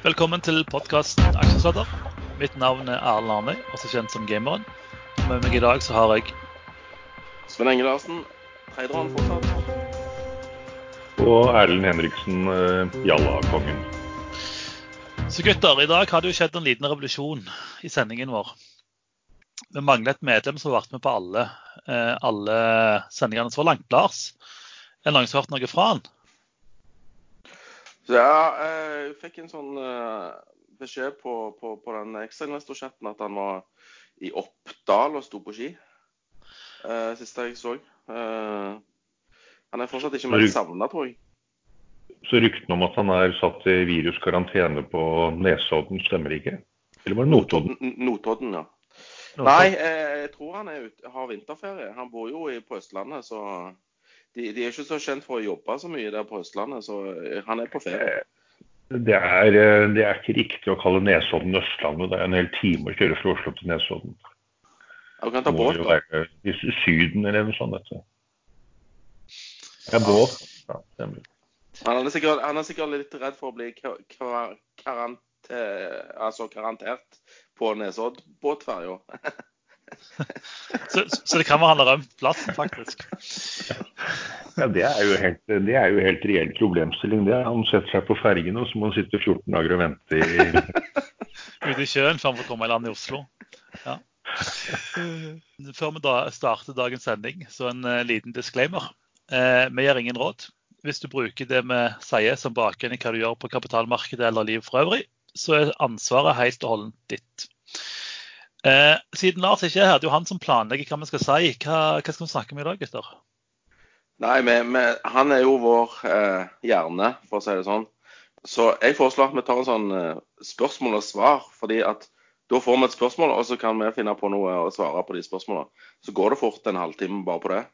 Velkommen til podkasten Aksjesladder. Mitt navn er Erlend Arnøy, også kjent som Gameren. Med meg i dag så har jeg Sven Enge Larsen, traderen fortsatt. Og Erlend Henriksen, eh, Jalla-kongen. Så gutter, i dag har det jo skjedd en liten revolusjon i sendingen vår. Vi mangler et medlem som har vært med på alle, eh, alle sendingene så langt. Lars, er det noen som har hørt noe fra han? Så ja, eh, jeg fikk en sånn eh, beskjed på, på, på den ekstrainvestorchatten at han var i Oppdal og sto på ski. Uh, siste jeg så. Uh, han er fortsatt ikke mer savna, tror jeg. Så ryktene om at han er satt i viruskarantene på Nesodden, stemmer ikke? Eller var det Notodden? Notodden, ja. Nei, jeg, jeg tror han er ute, har vinterferie. Han bor jo i, på Østlandet, så de, de er ikke så kjent for å jobbe så mye der på Østlandet, så eh, han er på ferie. Det er, eh, det er ikke riktig å kalle Nesodden Østlandet. Det er en hel time å kjøre fra Oslo til Nesodden. Du kan ta båt, da. i Syden eller noe sånt. Dette. Ja, båt. Ja, stemmer. Han er, sikkert, han er sikkert litt redd for å bli karantert ka- karante, altså karantert på Nesoddbåtferja. Så, så det kan være han har rømt plassen, faktisk. Ja, det er jo helt, det er jo helt reell problemstilling. det. Han setter seg på fergen, og så må han sitte 14 dager og vente i Ute i sjøen før han får komme i land i Oslo. Ja. Før vi da starter dagens sending, så en uh, liten disclaimer. Uh, vi gir ingen råd. Hvis du bruker det vi sier som bakgrunn i hva du gjør på kapitalmarkedet eller livet for øvrig, så er ansvaret helt og holdent ditt. Eh, siden Lars ikke er her, det er jo han som planlegger hva vi skal si. Hva, hva skal vi snakke om i dag, gutter? Nei, men, men han er jo vår eh, hjerne, for å si det sånn. Så jeg foreslår at vi tar en sånn eh, spørsmål og svar. fordi at da får vi et spørsmål, og så kan vi finne på noe å svare på de spørsmålene. Så går det fort en halvtime bare på det.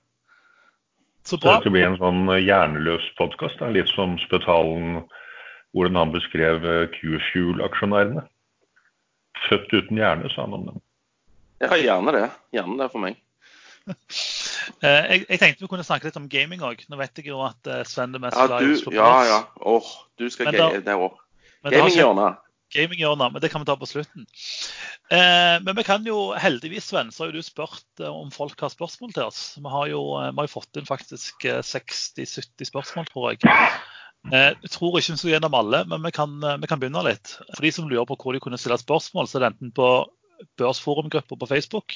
Så bra. dette blir en sånn hjerneløs podkast. Litt som Spetalen, hvordan han beskrev eh, Q-Fuel-aksjonærene. Født uten hjerne, sa han om dem. Ja, gjerne det. Gjerne det for meg. Eh, jeg, jeg tenkte vi kunne snakke litt om gaming òg. Nå vet jeg jo at eh, Sven er mest Ja, glad i Oslo ja, Press. ja. Åh, du skal Men da- det òg. Gaminghjørnet. Gaminghjørnet, men det kan vi ta på slutten. Eh, men vi kan jo heldigvis, Sven, så har jo du spurt eh, om folk har spørsmål til oss. Vi har jo, vi har jo fått inn faktisk eh, 60-70 spørsmål, tror jeg. Eh, jeg tror ikke vi skal gjennom alle, men vi kan, eh, vi kan begynne litt. For de som lurer på hvor de kunne stille spørsmål, så er det enten på børsforumgruppa på Facebook,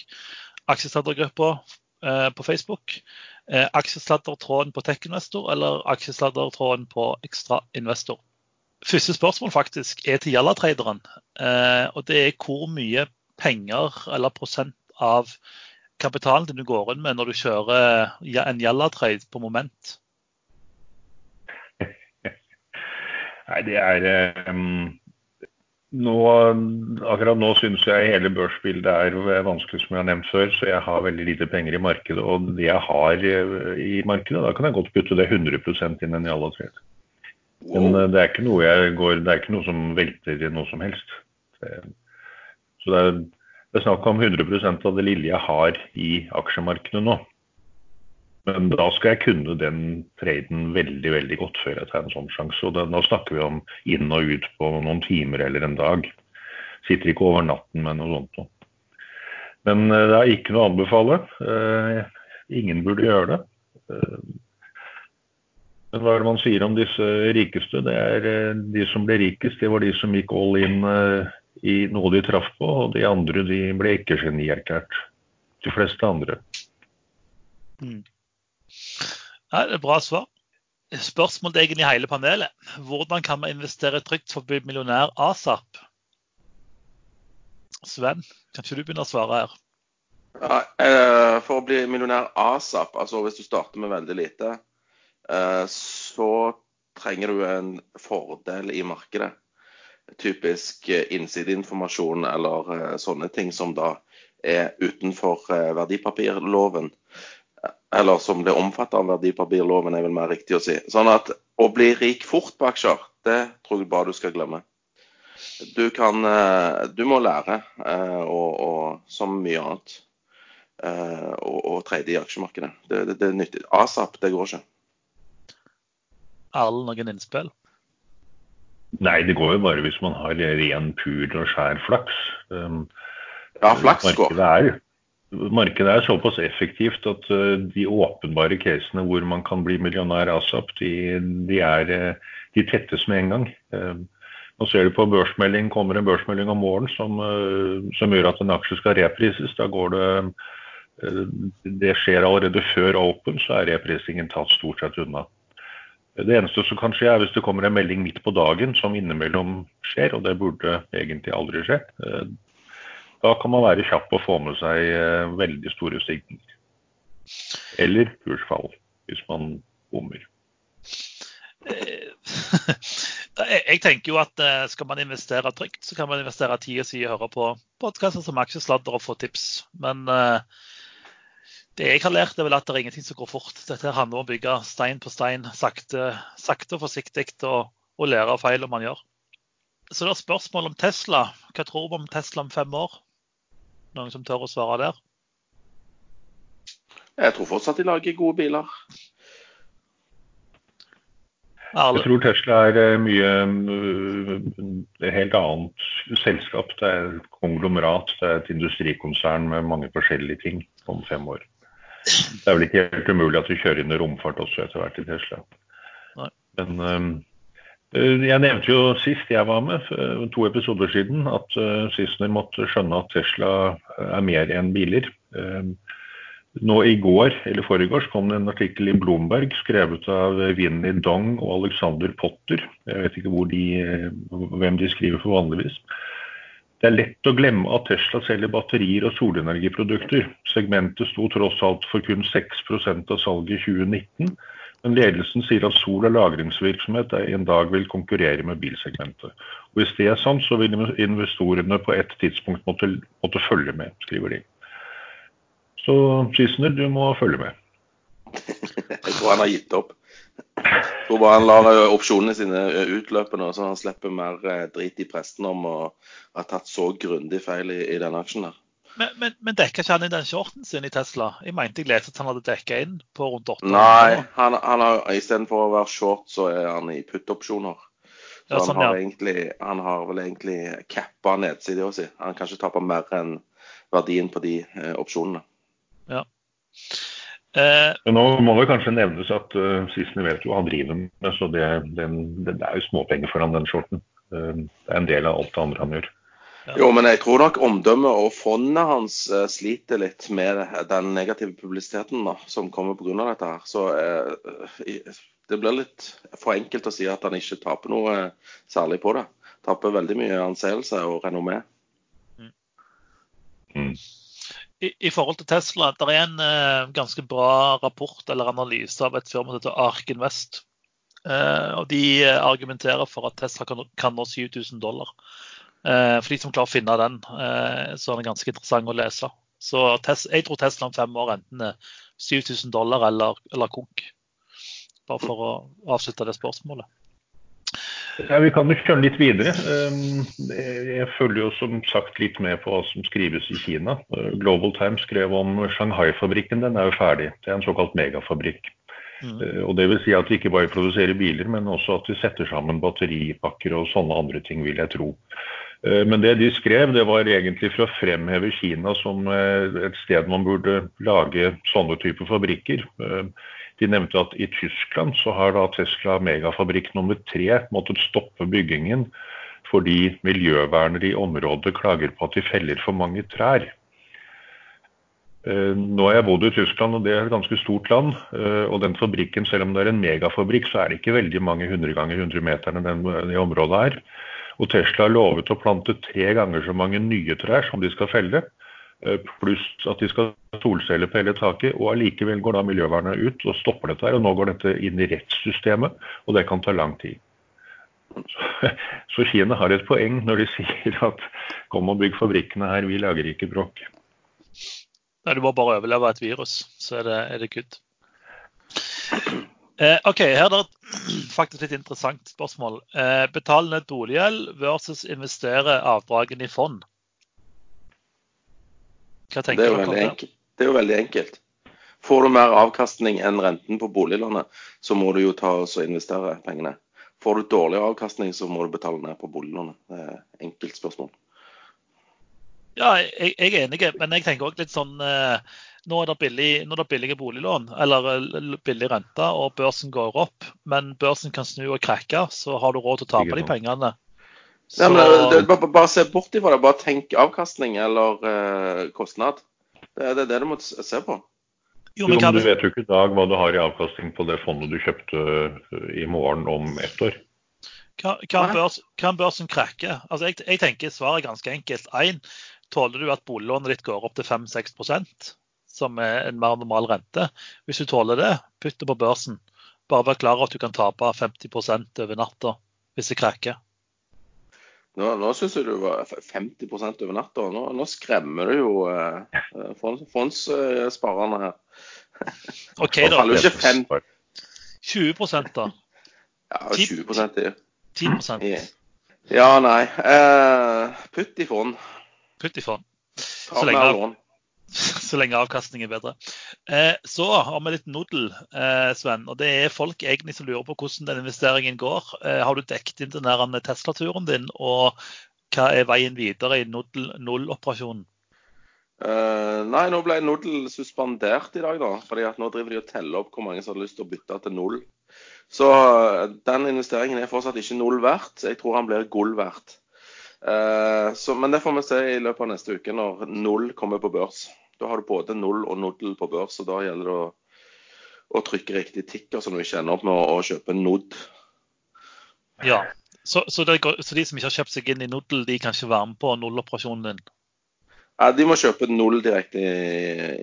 aksjesladdergruppa eh, på Facebook, eh, aksjesladdertråden på TechInvestor eller aksjesladdertråden på ExtraInvestor. Første spørsmål faktisk er til Jalla-traderen. Eh, og det er hvor mye penger eller prosent av kapitalen din du går inn med når du kjører en Jalla-trade på moment. Nei, det er um, nå, Akkurat nå syns jeg hele børsbildet er vanskelig, som jeg har nevnt før. Så jeg har veldig lite penger i markedet. Og det jeg har eh, i markedet, da kan jeg godt putte det 100% inn i alle tre. Men eh, det er ikke noe jeg går, det er ikke noe som velter noe som helst. Så det er, det er snakk om 100% av det lille jeg har i aksjemarkedet nå. Men da skal jeg kunne den traden veldig veldig godt før jeg tar en sånn sjanse. Og da, nå snakker vi om inn og ut på noen timer eller en dag. Sitter ikke over natten med noe sånt. Men eh, det er ikke noe å anbefale. Eh, ingen burde gjøre det. Eh, men hva er det man sier om disse rikeste? Det er De som ble rikest, det var de som gikk all in i noe de traff på. Og de andre de ble ikke genierklært. De fleste andre. Ja, det er Bra svar. Spørsmål til egentlig hele panelet. Hvordan kan man investere trygt for å bli millionær asap? Sven, kan ikke du begynne å svare her? Eh, for å bli millionær asap, altså hvis du starter med veldig lite, eh, så trenger du en fordel i markedet. Typisk eh, innsideinformasjon eller sånne ting som da er utenfor verdipapirloven. Eller som blir omfattet av verdipapirloven, er vel mer riktig å si. Sånn at å bli rik fort på aksjer, det tror jeg bare du skal glemme. Du kan eh, Du må lære, eh, og, og som mye annet, eh, å, å trade i aksjemarkedet. Det, det, det er nyttig. ASAP, det går ikke. Erlend, noen innspill? Nei, det går jo bare hvis man har ren, pur og skjær flaks. Um, Ja, flaks går. markedet er, markedet er såpass effektivt at uh, de åpenbare casene hvor man kan bli millionær asap, de, de, er, uh, de tettes med en gang. Um, nå ser du på børsmelding, kommer en børsmelding om morgenen som, som gjør at en aksje skal reprises. Da går det Det skjer allerede før open, så er reprisingen tatt stort sett unna. Det eneste som kan skje, er hvis det kommer en melding midt på dagen som innimellom skjer, og det burde egentlig aldri skje. Da kan man være kjapp og få med seg eh, veldig store stigninger. Eller kursfall, hvis man bommer. Eh, jeg tenker jo at eh, skal man investere trygt, så kan man investere tid og si og høre på podkaster som Aksjesladder og få tips. Men det jeg har lært, er vel at det er ingenting som går fort. Dette handler om å bygge stein på stein, sakte, sakte og forsiktig, og, og lære av feilene man gjør. Så det er spørsmål om Tesla. Hva tror du om Tesla om fem år? Noen som tør å svare der? Jeg tror fortsatt de lager gode biler. Jeg tror Tesla er eh, mye eh, et helt annet selskap. Det er et konglomerat. Det er et industrikonsern med mange forskjellige ting om fem år. Det er vel ikke helt umulig at vi kjører inn i romfart også etter hvert i Tesla. Nei. Men um, jeg nevnte jo sist jeg var med, to episoder siden, at Sissener måtte skjønne at Tesla er mer enn biler. Nå i går eller foregårs kom det en artikkel i Bloomberg skrevet av Vinnie Dong og Alexander Potter. Jeg vet ikke de, hvem de skriver for vanligvis. Det er lett å glemme at Tesla selger batterier og solenergiprodukter. Segmentet sto tross alt for kun 6% av salget i 2019. Men ledelsen sier at sol- og lagringsvirksomhet en dag vil konkurrere med bilsegmentet. Og Hvis det er sant, så vil investorene på et tidspunkt måtte, måtte følge med, skriver de. Så Skisner, du må følge med. Jeg tror han har gitt opp. Jeg tror bare han lar eh, opsjonene sine eh, utløpe nå, så han slipper mer eh, drit i presten om å ha tatt så grundig feil i, i denne aksjen her. Men, men, men dekka ikke han i den shorten sin i Tesla? Jeg mente jeg leste at han hadde dekka inn på rundt 8 Nei, han, han har, istedenfor å være short, så er han i put-opsjoner. Så Ja, sånn, han, har ja. egentlig, han har vel egentlig cappa nedsida si. Han kan ikke tape mer enn verdien på de eh, opsjonene. Eh, nå må det kanskje nevnes at uh, Sissener vet jo hva han driver med, så det, den, det, det er jo småpenger for han, den shorten. Uh, det er en del av alt det andre han gjør. Jo, men jeg tror nok omdømmet og fondet hans eh, sliter litt med den negative publisiteten da, som kommer pga. dette. her. Så eh, det blir litt for enkelt å si at han ikke taper noe eh, særlig på det. Taper veldig mye anseelse og renommé. Mm. i, I forhold til Tesla, det er en eh, ganske bra rapport eller analyse av et firma som heter Ark Invest. Eh, og De eh, argumenterer for at Tesla kan, kan nå 7000 dollar. Eh, for de som klarer å finne den, eh, så er den ganske interessant å lese. Så jeg tror Tesla om fem år enten er 7000 dollar eller, eller konk. Bare for å avslutte det spørsmålet. Ja, Vi kan jo kjøre litt videre. Um, Jeg følger jo som sagt litt med på hva som skrives i Kina. Global Times skrev om Shanghai-fabrikken. Den er jo ferdig. Det er en såkalt megafabrikk. Mm. Uh, Og det vil si at vi ikke bare produserer biler, men også at vi setter sammen batteripakker og sånne andre ting, vil jeg tro. Uh, Men det de skrev, det var egentlig for å fremheve Kina som uh, et sted man burde lage sånne typer fabrikker. Uh, De nevnte at i Tyskland så har da Tesla megafabrikk nummer tre måttet stoppe byggingen fordi miljøvernere i området klager på at de feller for mange trær. Eh, Nå har jeg bodd i Tyskland, og det er et ganske stort land. eh, Og den fabrikken, selv om det er en megafabrikk, så er det ikke veldig mange hundre ganger hundre meterne den, det området er. Og Tesla har lovet å plante tre ganger så mange nye trær som de skal felle. eh, Pluss at de skal ha solceller på hele taket. Og allikevel går da miljøvernet ut og stopper dette her. Og nå går dette inn i rettssystemet, og det kan ta lang tid. Så- Kina har et poeng når de sier at kom og bygg fabrikkene her, vi lager ikke bråk. Nei, du må bare overleve et virus, så er det, er det good. Eh, OK, her er det et faktisk litt interessant spørsmål. Eh, Betal ned boliggjeld versus investere avdragene i fond. Hva Det tenker er, jo dere om det? enkelt. det er jo veldig enkelt. Får du mer avkastning enn renten på boliglånet, så må du jo ta og investere pengene. Får du dårlig avkastning, så må du betale ned på boliglånet. Det er enkelt spørsmål. Ja, jeg, jeg er enig, men jeg tenker også litt sånn eh, Nå er det, billig, nå er det billige boliglån, eller eh, billig rente, og børsen går opp. Men børsen kan snu og krekke, så har du råd til å tape de pengene. Så... Ja, men det, bare, bare, se bort ifra det. Bare tenk avkastning eller uh, kostnad. Det, det er det du må se på. Jo, men jo, du vet jo ikke i dag hva du har i avkastning på det fondet du kjøpte eh, i morgen om ett år. Kan, børs, kan børsen krekke? Altså, jeg, jeg, tenker svaret er ganske enkelt. Én, tåler du at boliglånet ditt går opp til 5-6 som er en mer normal rente? Hvis du tåler det, putt det på børsen. Bare vær klar over at du kan tape 50 over natta hvis det krekker. Nå, nå syns jeg du var 50 over natta. Nå, nå, skremmer du jo eh, fondssparerne her. OK, da. Det ikke 5. 20% da. Ja, 20 i. 10% Ja, nei. Eh, putt i fond. Putt i fond. Så lenge, så lenge avkastningen er bedre. Eh, så har vi litt nodel, eh, Sven. og Det er folk egentlig som lurer på hvordan den investeringen går. Eh, har du dekket inn den Tesla-turen din, og hva er veien videre i null-operasjonen? Uh, nei, nå ble Nodel suspendert i dag, da. fordi at nå driver de og teller opp hvor mange som har lyst til å bytte til null. Så uh, den investeringen er fortsatt ikke null verdt. Jeg tror han blir gull verdt. Uh, så, men det får vi se i løpet av neste uke når null kommer på børs. Da har du både null og noddel på børs, og da gjelder det å, å trykke riktig tikker, så du ikke ender opp med å, å kjøpe Nod. Ja, så, så, det, så, de som ikke har kjøpt seg inn i noddel, de kan ikke være med på nulloperasjonen din? Ja, De må kjøpe null direkte i,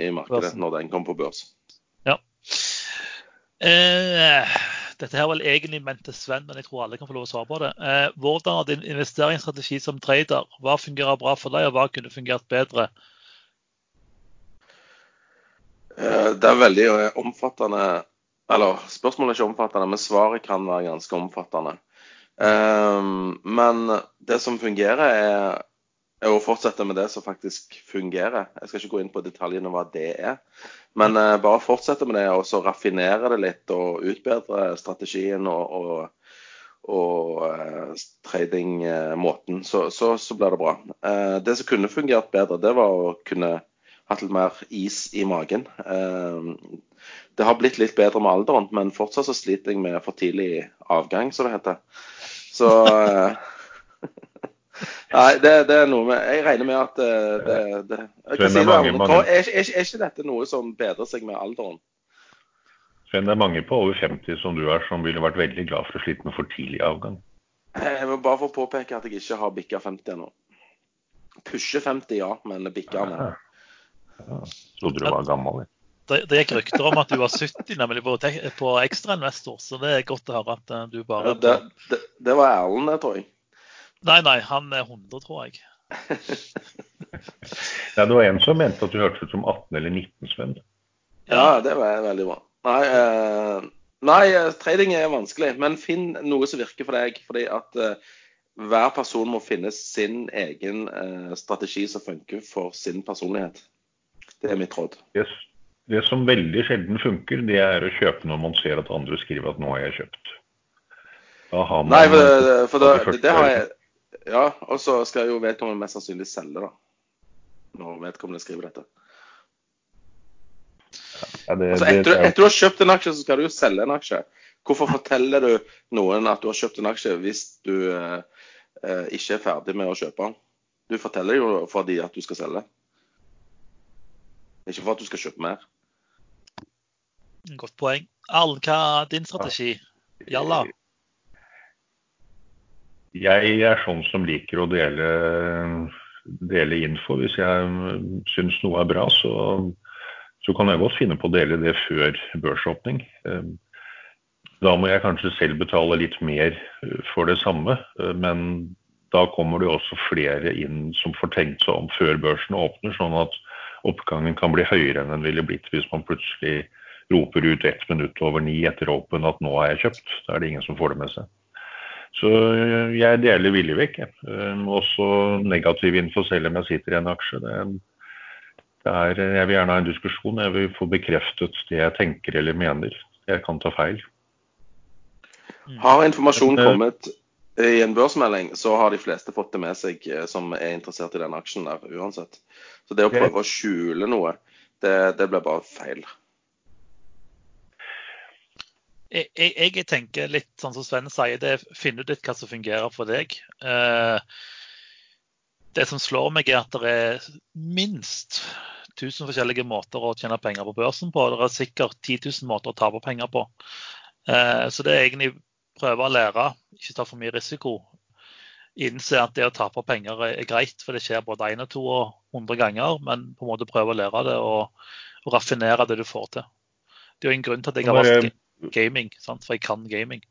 i markedet Børsen. når den kommer på børs. Ja. Eh, dette her er vel egentlig ment til Sven, men jeg tror alle kan få lov å svare på det. Eh, hvordan har din investeringsstrategi som trader? Hva fungerer bra for deg, og hva kunne fungert bedre? Eh, det er veldig eh, omfattende Eller spørsmålet er ikke omfattende, men svaret kan være ganske omfattende. Eh, men det som fungerer, er å fortsette med det som faktisk fungerer. Jeg skal ikke gå inn på detaljene hva det er. Men uh, bare fortsette med det og så raffinere det litt og utbedre strategien og, og, og tradingmåten. Så, så, så, blir det bra. Det som kunne fungert bedre, det var å kunne hatt litt mer is i magen. det har blitt litt bedre med alderen, men fortsatt så sliter jeg med for tidlig avgang, som det heter. Så Nei, det, det, er noe med Jeg regner med at det, det, jeg kan si mange, mange... Er, er, er, ikke dette noe som bedrer seg med alderen? Sven, det er mange på over 50 som du er, som ville vært veldig glad for å slite med for tidlig avgang. Jeg vil bare få påpeke at jeg ikke har bikka 50 ennå. Pusher 50, ja, men bikka den. Ja. Trodde du var gammel. Det, det gikk rykter om at du var 70 nemlig på, på ekstrainvestor, så det er godt å høre at eh, du bare ja, det, det, det, var Erlend, det, tror jeg. Nei, nei, han er 100, tror jeg. ja, det var en som mente at du hørtes ut som 18 eller 19, Sven. Ja, det var veldig bra. Nei, eh, nei, eh, trading er vanskelig, men finn noe som virker for deg. fordi at eh, hver person må finne sin egen eh, strategi som funker for sin personlighet. Det er mitt råd. Yes. Det som veldig sjelden funker, det er å kjøpe når man ser at andre skriver at 'nå har jeg kjøpt'. Har Nei, for, for da, det, det, har jeg, ja, og så skal jo vedkommende mest sannsynlig selge, da. Når vedkommende skriver dette. Ja, det, altså, etter, det, etter, du har kjøpt en aksje, så skal du jo selge en aksje. Hvorfor forteller du noen at du har kjøpt en aksje hvis du eh, eh ikke er ferdig med å kjøpe den? Du forteller jo fordi at du skal selge. Ikke for at du skal kjøpe mer. Godt poeng. Arlen, hva er din strategi? Jalla? Jeg er sånn som liker å dele, dele info. Hvis jeg syns noe er bra, så, så, kan jeg godt finne på å dele det før børsåpning. Da må jeg kanskje selv betale litt mer for det samme, men da kommer det også flere inn som får tenkt seg om før børsen åpner, sånn at oppgangen kan bli høyere enn den ville blitt hvis man plutselig roper ut ett minutt over ni etter åpen at nå har jeg kjøpt. Da er det ingen som får det med seg. Så jeg deler villig vekk. Ehm, også negativ info selv om jeg sitter i en aksje. Det, det er, jeg vil gjerne ha en diskusjon. Jeg vil få bekreftet det jeg tenker eller mener. Jeg kan ta feil. Har informasjonen eh, kommet i en børsmelding, så har de fleste fått det med seg eh, som er interessert i den aksjen der uansett. Så det å prøve å skjule noe, det, det blir bare feil. Jeg, jeg, jeg tenker litt sånn som Sven sier, det er finne ut litt hva som fungerer for deg. Eh, det som slår meg, er at det er minst 1000 forskjellige måter å tjene penger på børsen på. Det er sikkert 10 000 måter å tape penger på. Eh, så det er egentlig prøve å lære, ikke ta for mye risiko. Innse at det å tape penger er greit, for det skjer både én og to og hundre ganger. Men på en måte prøve å lære det og, og raffinere det du får til. Det er jo en grunn til at jeg har valgt gaming, sant? for jeg kan gaming.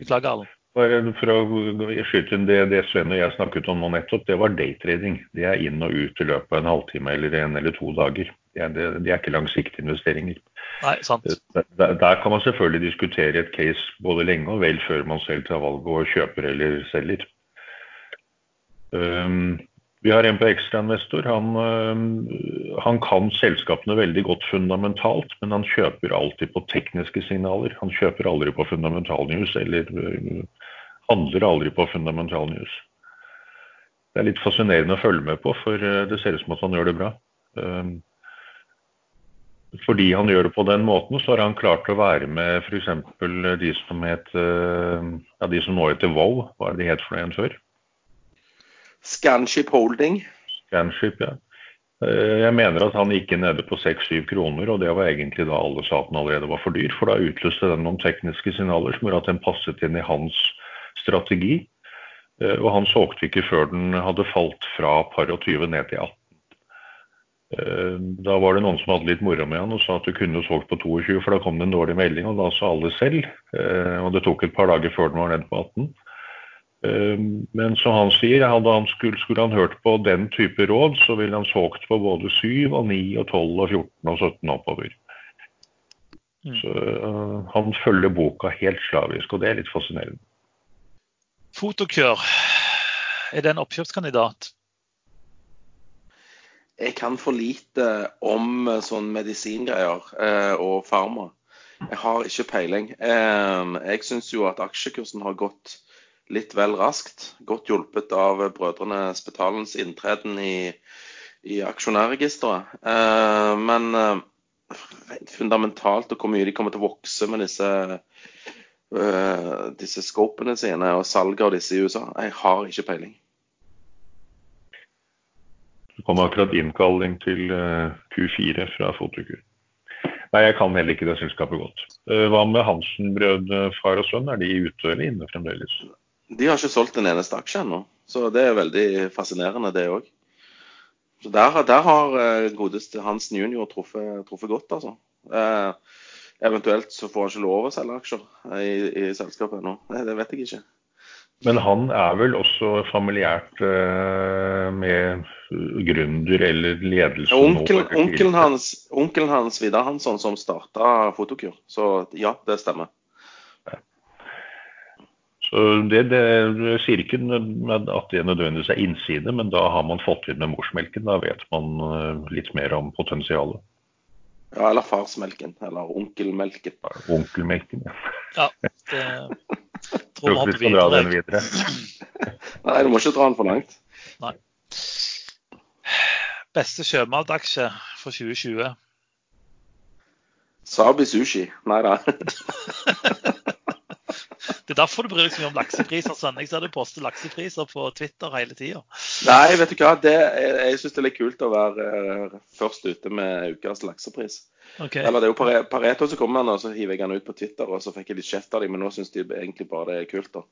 Beklager, Erlend. For å skyte inn det, det Sven og jeg snakket om nå nettopp, det var daytrading. Det er inn og ut i løpet av en halvtime eller en eller to dager. Det er, det, det er ikke langsiktige investeringer. Nei, sant. Der, der kan man selvfølgelig diskutere et case både lenge og vel før man selv tar valget og kjøper eller selger. Um, vi har en på ekstrainvestor. Han, um, han kan selskapene veldig godt fundamentalt, men han kjøper alltid på tekniske signaler. Han kjøper aldri på fundamental news, eller handler aldri på fundamental news. Det er litt fascinerende å følge med på, for uh, det ser ut som at han gjør det bra. Fordi han gjør det på den måten, så har han klart å være med f.eks. de ja, de som nå heter Wow. Hva er det de het for noe igjen før? Scanship Holding. Scanship, ja. Eh, Jeg mener at han gikk nede på 6-7 kroner, og det var egentlig da alle sa at den allerede var for dyr. For da utløste den noen tekniske signaler som gjorde at den passet inn i hans strategi. Eh, Og han solgte ikke før den hadde falt fra par og 20 ned til 18. Eh, Da var det noen som hadde litt moro med han og sa at du kunne solgt på 22, for da kom det en dårlig melding, og da sa alle selv. Og det tok et par dager før den var nede på 18. Eh, Men som han sier, hadde han skulle, skulle han hørt på den type råd, så ville han solgt på både 7 og 9 og 12 og 14 og 17 oppover. Mm. Så uh, han følger boka helt slavisk, og det er litt fascinerende. Fotokør, er det en oppkjøpskandidat? Jeg kan for lite om sånne sånn medisingreier eh, og farma. Jeg har ikke peiling. Eh, jeg syns jo at aksjekursen har gått litt vel raskt. Godt hjulpet av brødrene Spetalens inntreden i, i aksjonærregisteret. Eh, men eh, fundamentalt og hvor mye de kommer til å vokse med disse eh, disse scopene sine og salget av disse i USA, jeg har ikke peiling. Det kom akkurat innkalling til eh, Q4 fra Fotokur. Nei, jeg kan heller ikke det selskapet godt. Eh, Hva med Hansen-brød, far og sønn? Er de ute eller inne fremdeles? De har ikke solgt en eneste aksje ennå, så det er veldig fascinerende, det òg. Så der, der har eh, godeste Hansen junior truffet, truffet godt, altså. Eh, eventuelt så får han ikke lov å selge aksjer i, i selskapet ennå. Det, det vet jeg ikke. Men han er vel også familiært eh, med gründer eller ledelse Ja, Onkel, onkelen hans, onkelen hans Vidar Hansson som starta Fotokur, så ja, det stemmer. Så det, det sier ikke at det nødvendigvis er innside, men da har man fått inn med morsmelken. Da vet man eh, litt mer om potensialet. Ja, eller farsmelken, eller onkelmelken. Onkelmelken, ja. Ja, det Tror tror vi skal dra den videre. Nei, du må ikke dra den for langt. Nei. Beste sjømataksje for 2020. Sabi Sushi. Nei da. Det er derfor du bryr deg så mye om laksepriser. Sånn. Jeg ser du poster laksepriser på Twitter hele tida. Nei, vet du hva. Det, jeg jeg syns det er litt kult å være eh, først ute med ukas laksepris. Okay. Eller det er jo Pareto som kommer med den, og så hiver jeg den ut på Twitter, og så fikk jeg litt kjeft av dem, men nå syns de egentlig bare det er kult, da.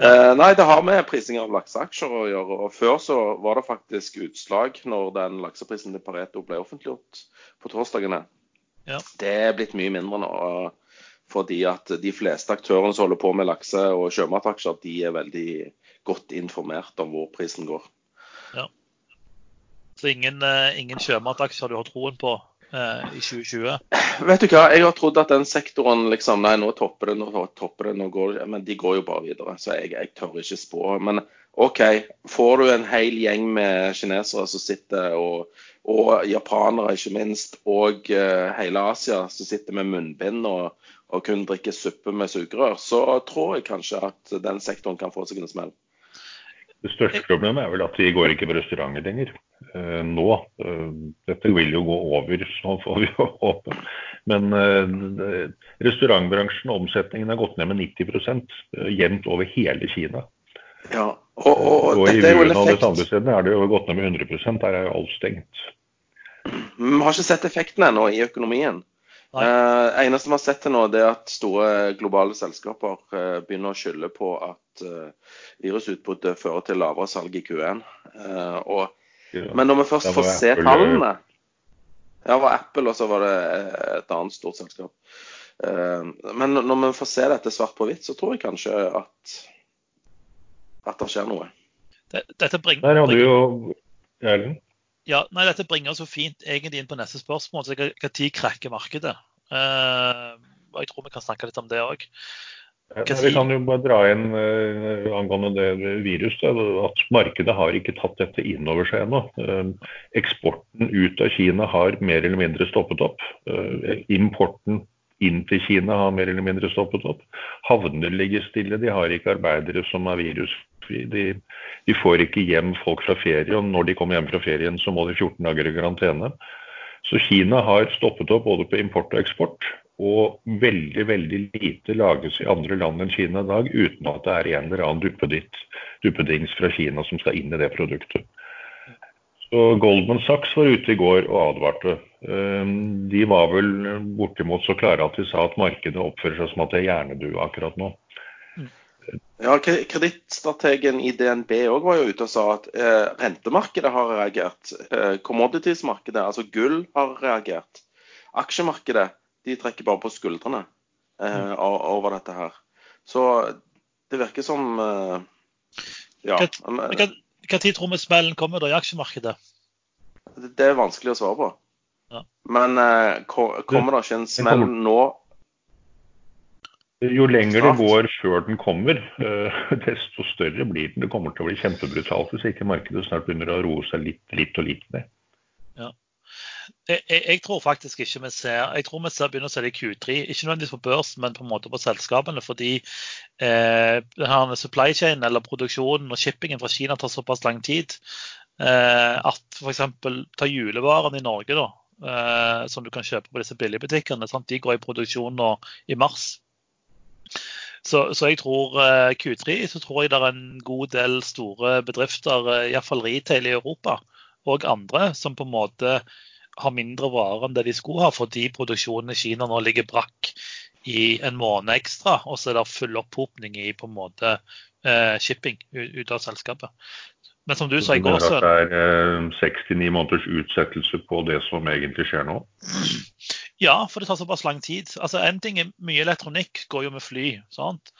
Eh, nei, det har med prising av lakseaksjer å gjøre. Og før så var det faktisk utslag når den lakseprisen til Pareto ble offentliggjort på torsdagene. Ja. Det er blitt mye mindre nå. og Fordi at de fleste aktørene som holder på med lakse- og sjømataksjer, de er veldig godt informert om hvor prisen går. Ja. Så ingen, eh, ingen sjømataksjer du har troen på eh, i 2020? Vet du hva, jeg har trodd at den sektoren liksom Nei, nå topper det, nå topper det, nå går det Men de går jo bare videre. Så jeg, jeg tør ikke spå. Men OK, får du en hel gjeng med kinesere som sitter og, og japanere ikke minst, og uh, hele Asia som sitter med munnbind og, og kun drikker suppe med sugerør, så tror jeg kanskje at den sektoren kan få seg en smell. Det største problemet er vel at de går ikke på restauranter lenger uh, nå. Uh, dette vil jo gå over, så får vi håpe. Men uh, restaurantbransjen, omsetningen har gått ned med 90 uh, jevnt over hele Kina. Ja, og, og, og i Wuhan og disse andre stedene er det jo gått ned med 100 Der er jo alt stengt. Vi har ikke sett effekten ennå i økonomien. Uh, eneste vi har sett til nå, det er at store globale selskaper uh, begynner å skylde på at uh, virusutbruddet fører til lavere salg i Q1. Uh, og, ja, men når vi først får se Apple, tallene Ja, det var Apple, og så var det et annet stort selskap. men når vi får se dette svart på hvitt, så tror jeg kanskje at at det skjer noe. Dette bringer, Der hadde jo Erlend? Ja, nei, Dette bringer så fint egentlig inn på neste spørsmål. så Når krekker markedet? Uh, jeg tror vi kan snakke litt om det òg. Ja, vi kan jo bare dra inn uh, angående det viruset, at markedet har ikke tatt dette inn over seg ennå. Uh, eksporten ut av Kina har mer eller mindre stoppet opp. importen inn til Kina har mer eller mindre stoppet opp. Havner ligger stille, de har ikke arbeidere som er virusfri. De, de, får ikke hjem folk fra ferie, og når de kommer hjem fra ferien så må de 14 dager i karantene. Så Kina har stoppet opp både på import og eksport. Og veldig veldig lite lages i andre land enn Kina i dag uten at det er en eller annen duppedings fra Kina som skal inn i det produktet. Så Goldman Sachs var ute i går og advarte. Ehm, de var vel bortimot så klare at de sa at markedet oppfører seg som at det er hjernedue akkurat nå. Ja, Kredittstrategen i DNB også var jo ute og sa at eh, rentemarkedet har reagert. Eh, commoditiesmarkedet, altså gull, har reagert. Aksjemarkedet de trekker bare på skuldrene eh, over dette her. Så det virker som eh, Ja. Hva tid tror vi smellen kommer da i aksjemarkedet? Det er vanskelig å svare på. Ja. Men uh, kommer det ikke en smell nå? Jo lenger det går før den kommer, uh, desto større blir den. Det kommer til å bli kjempebrutalt hvis ikke markedet snart begynner å roe seg litt, litt og litt ned. Ja. Jeg, jeg, tror faktisk ikke vi ser Jeg tror vi ser, begynner å se det i Q3. Ikke nødvendigvis på børsen, men på en måte på selskapene. Fordi eh, supply chain eller produksjonen og shippingen fra Kina tar såpass lang tid eh, at f.eks. ta julevarene i Norge, da, eh, som du kan kjøpe på disse billigbutikkene, sant? de går i produksjon nå i mars. Så, så, jeg tror eh, Q3 så tror jeg det er en god del store bedrifter, eh, iallfall retail i Europa, og andre, som på en måte har mindre varer enn det de skulle ha, fordi produksjonen i Kina nå ligger brakk i en måned ekstra, og så er det full opphopning i på en måte eh, shipping ut av selskapet. Men som du sa i går, så Det er seks til ni måneders utsettelse på det som egentlig skjer nå? Ja, for det tar såpass lang tid. Altså, En ting er mye elektronikk går jo med fly. sant?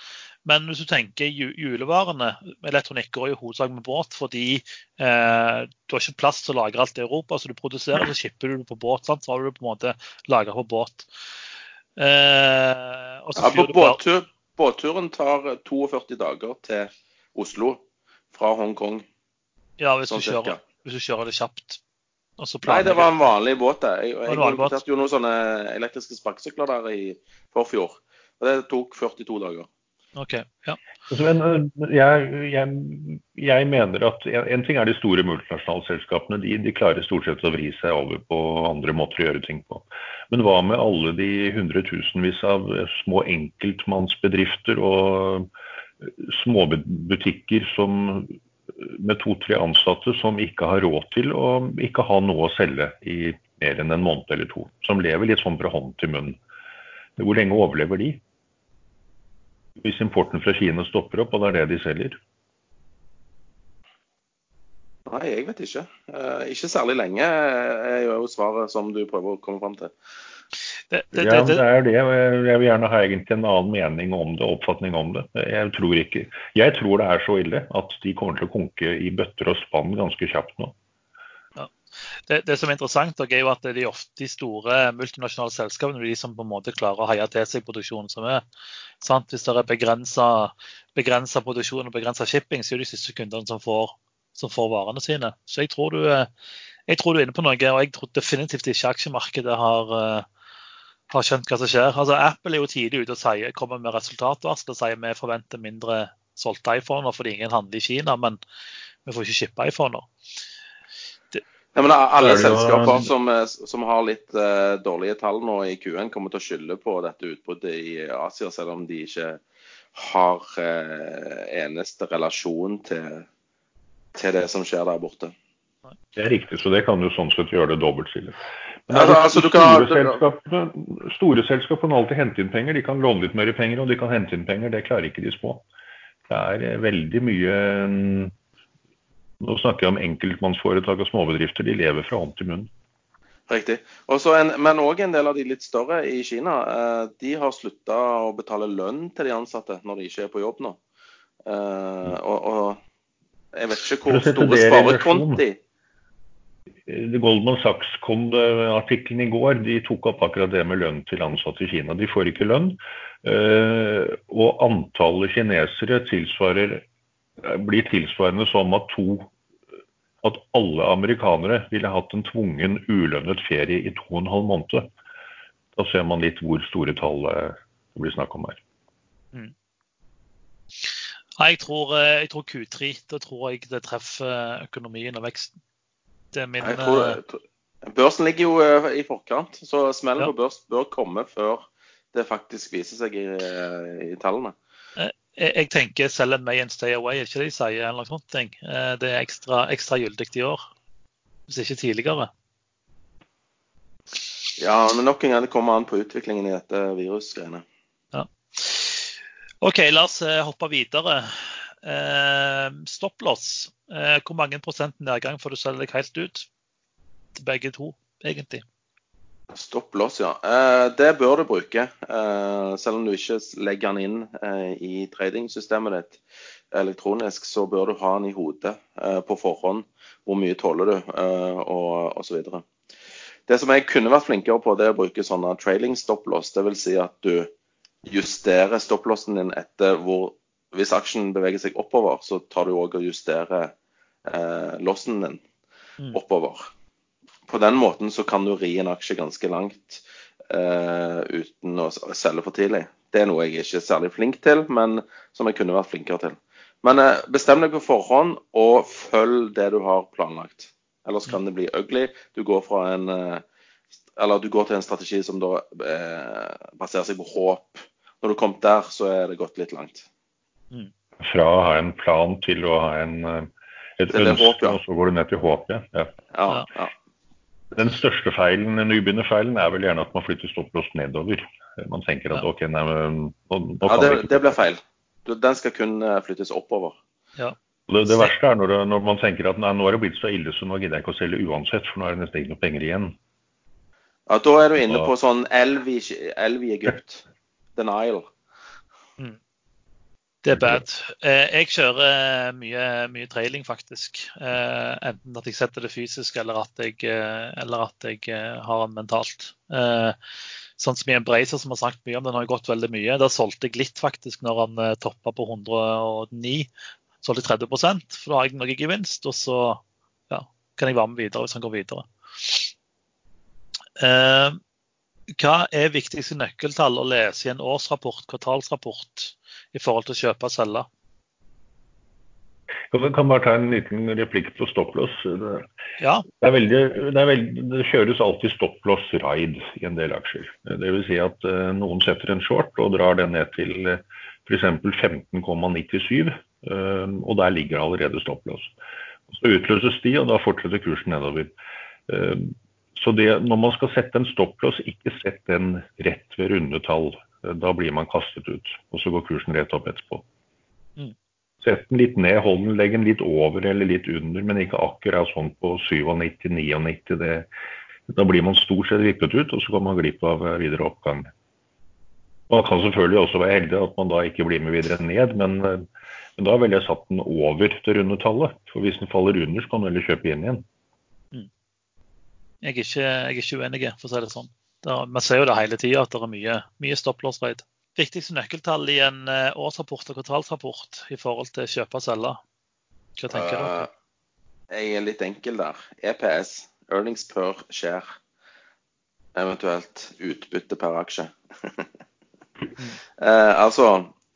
Men hvis du tenker julevarene, elektronikk går jo hovedsak med båt fordi eh, du har ikke plass til å lagre alt i Europa. Så du produserer så skipper du det på båt. Sant? Så har du det på en måte lagra på båt. Eh, ja, på båttur, båtturen tar 42 dager til Oslo fra Hongkong. Ja, hvis, sånn du, kjører, hvis du kjører det kjapt. Nei, det var en vanlig båt. Jeg, jeg, jeg importerte jo noen sånne elektriske sparkesykler der i forfjor. Og det tok 42 dager. Ok, ja. Men eh, jeg, jeg, jeg, mener at en, en, ting er de store multinasjonale selskapene. De, de, klarer stort sett å vri seg over på andre måter å gjøre ting på. Men hva med alle de hundretusenvis av små enkeltmannsbedrifter og småbutikker som med to-tre ansatte som ikke har råd til å ikke ha noe å selge i mer enn en måned eller to. Som lever litt sånn fra hånd til munn. Hvor lenge overlever de? hvis importen fra Kina stopper opp, og det er det de selger? Nei, jeg vet ikke. Eh, ikke særlig lenge er jo svaret som du prøver å komme fram til. Det, det, ja, det er det. Jeg vil gjerne ha egentlig en annen mening om det, oppfatning om det. Jeg tror ikke Jeg tror det er så ille at de kommer til å konke i bøtter og spann ganske kjapt nå. Ja. det, det, som er interessant, er jo at de, ofte, de store multinasjonale selskapene er de som på en måte klarer å heie til seg produksjonen som er. Sant? Hvis det er begrensa produksjon og begrensa shipping, så er det de siste kundene som får, som får, varene sine. Så jeg tror, du, jeg tror, du, er inne på noe, og jeg tror definitivt ikke aksjemarkedet har, har skjønt hva som skjer. Altså, Apple er jo tidlig ute og sier, kommer med resultatvarsel og sier vi forventer mindre solgte iPhoner fordi ingen handler i Kina, men vi får ikke shippe iPhoner. Ja, men alle selskaper som, eh, som, har litt uh, dårlige tall nå i Q1, kommer til å skylde på dette utbruddet i Asia, selv om de ikke har uh, eneste relasjon til, til, det som skjer der borte. Det er riktig, så det kan jo sånn sett gjøre det dobbeltstille. Men altså, altså, store, kan, selskapene, store selskap kan alltid hente inn penger. De kan låne litt mer penger, og de kan hente inn penger. Det klarer ikke de små. Det er veldig mye mm, nå snakker jeg om enkeltmannsforetak og småbedrifter. De lever fra hånd til munn. Riktig. En, men òg en del av de litt større i Kina eh, de har slutta å betale lønn til de ansatte når de ikke er på jobb nå. Eh, og, og jeg vet ikke hvor store sparekonti Goldman Sachs kom artikkelen i går. De tok opp akkurat det med lønn til ansatte i Kina. De får ikke lønn. Eh, og antallet kinesere tilsvarer, blir tilsvarende som at to at alle amerikanere ville hatt en tvungen ulønnet ferie i to og en halv måned. Da ser man litt hvor store tall eh, det blir snakk om her. Mm. Jeg, tror, eh, jeg tror Q3 da tror jeg det treffer økonomien og veksten. Det min jeg tror, det. Eh, børsen ligger jo i forkant, så smellen ja. på børs bør komme før det faktisk viser seg i, i tallene jeg tenker sell and may and stay away, er ikke det de sier? eller noe sånt. Eh, det er ekstra, ekstra gyldig i år, hvis ikke tidligere. Ja, men nok en gang det kommer an på utviklingen i dette virusgreiene. OK, la oss eh, hoppe videre. Eh, Stopplås. Eh, hvor mange prosent nedgang får du selge deg helt ut? Til begge to, egentlig. Stopplås, ja. Eh, det bør du bruke. Eh, selv om du ikke legger den inn eh, i tradingsystemet ditt elektronisk, så bør du ha den i hodet på forhånd. Hvor mye tåler du, og osv. Det som jeg kunne vært flinkere på, det er å bruke sånne trailing stopplås. Dvs. Si at du justerer stopplåsen din etter hvor Hvis aksjen beveger seg oppover, så tar du òg og justerer eh, låsen din mm. oppover på den måten så kan du ri en aksje ganske langt eh, uten å selge for tidlig. Det er noe jeg ikke er særlig flink til, men som jeg kunne vært flinkere til. Men eh, bestem deg på forhånd, og følg det du har planlagt. Ellers kan det bli ugly. Du går, en, uh, eller du går til en strategi som da baserer seg på håp. Når du kom der, så er det gått litt langt. Mm. Fra å ha en plan til å ha en, et ønske, håp, ja. og så går du ned til håpet. Ja. Ja, ja. Den største feilen, nybegynnerfeilen er vel gjerne at man flytter stopplås nedover. Man tenker at ok, nei, nå, nå Ja, det, det blir feil. Den skal kun eh, flyttes oppover. Ja. Det, det, verste er når, når, man tenker at nei, nå er det blitt så ille, så nå gidder jeg ikke å selge uansett, for nå er det nesten ikke noe penger igjen. Ja, Da er du inne på sånn elv i, elv i Egypt. The Nile. Mm. Det er bad. Eh, jeg kjører eh, mye, mye trailing, faktisk. Eh, enten at jeg setter det fysisk, eller at jeg, eller at jeg har den mentalt. Sånn som i en Bracer, som har snakket mye om, den har gått veldig mye. Der solgte jeg litt, faktisk, når han toppa på 109. Solgte 30 for da har jeg noe gevinst. Og så ja, kan jeg være med videre hvis han går videre. Hva er viktigste nøkkeltall å lese i en årsrapport, kvartalsrapport? i forhold til å kjøpe og selge. Jeg kan bare ta en liten replikk på stopplås. Det, ja. det, veldig, det, veldig, det, kjøres alltid stopplås ride i en del aksjer. Dvs. Si at uh, noen setter en short og drar den ned til uh, f.eks. 15,97, uh, og der ligger allerede stopplås. Så utløses de, og da fortsetter kursen nedover. Uh, så det, når man skal sette en stopplås, ikke sett den rett ved runde tall. Da blir man kastet ut, og så går kursen rett opp etterpå. Mm. Sett den litt ned, hold den, legg den litt over eller litt under, men ikke akkurat sånn på 97-99. Da blir man stort sett vippet ut, og så går man glipp av videre oppgang. Man kan selvfølgelig også være heldig at man da ikke blir med videre ned, men, men da ville jeg satt den over det runde tallet. For hvis den faller under, så kan du heller kjøpe inn igjen. Jeg er ikke, jeg er ikke uenig, for å si det sånn. Vi ser jo det hele tida, at det er mye, mye stopplåsraid. Viktigste nøkkeltall i en eh, årsrapport og kvartalsrapport i forhold til kjøpe og selge? Hva tenker uh, dere? Jeg er litt enkel der. EPS, earnings per share. Eventuelt utbytte per aksje. uh, altså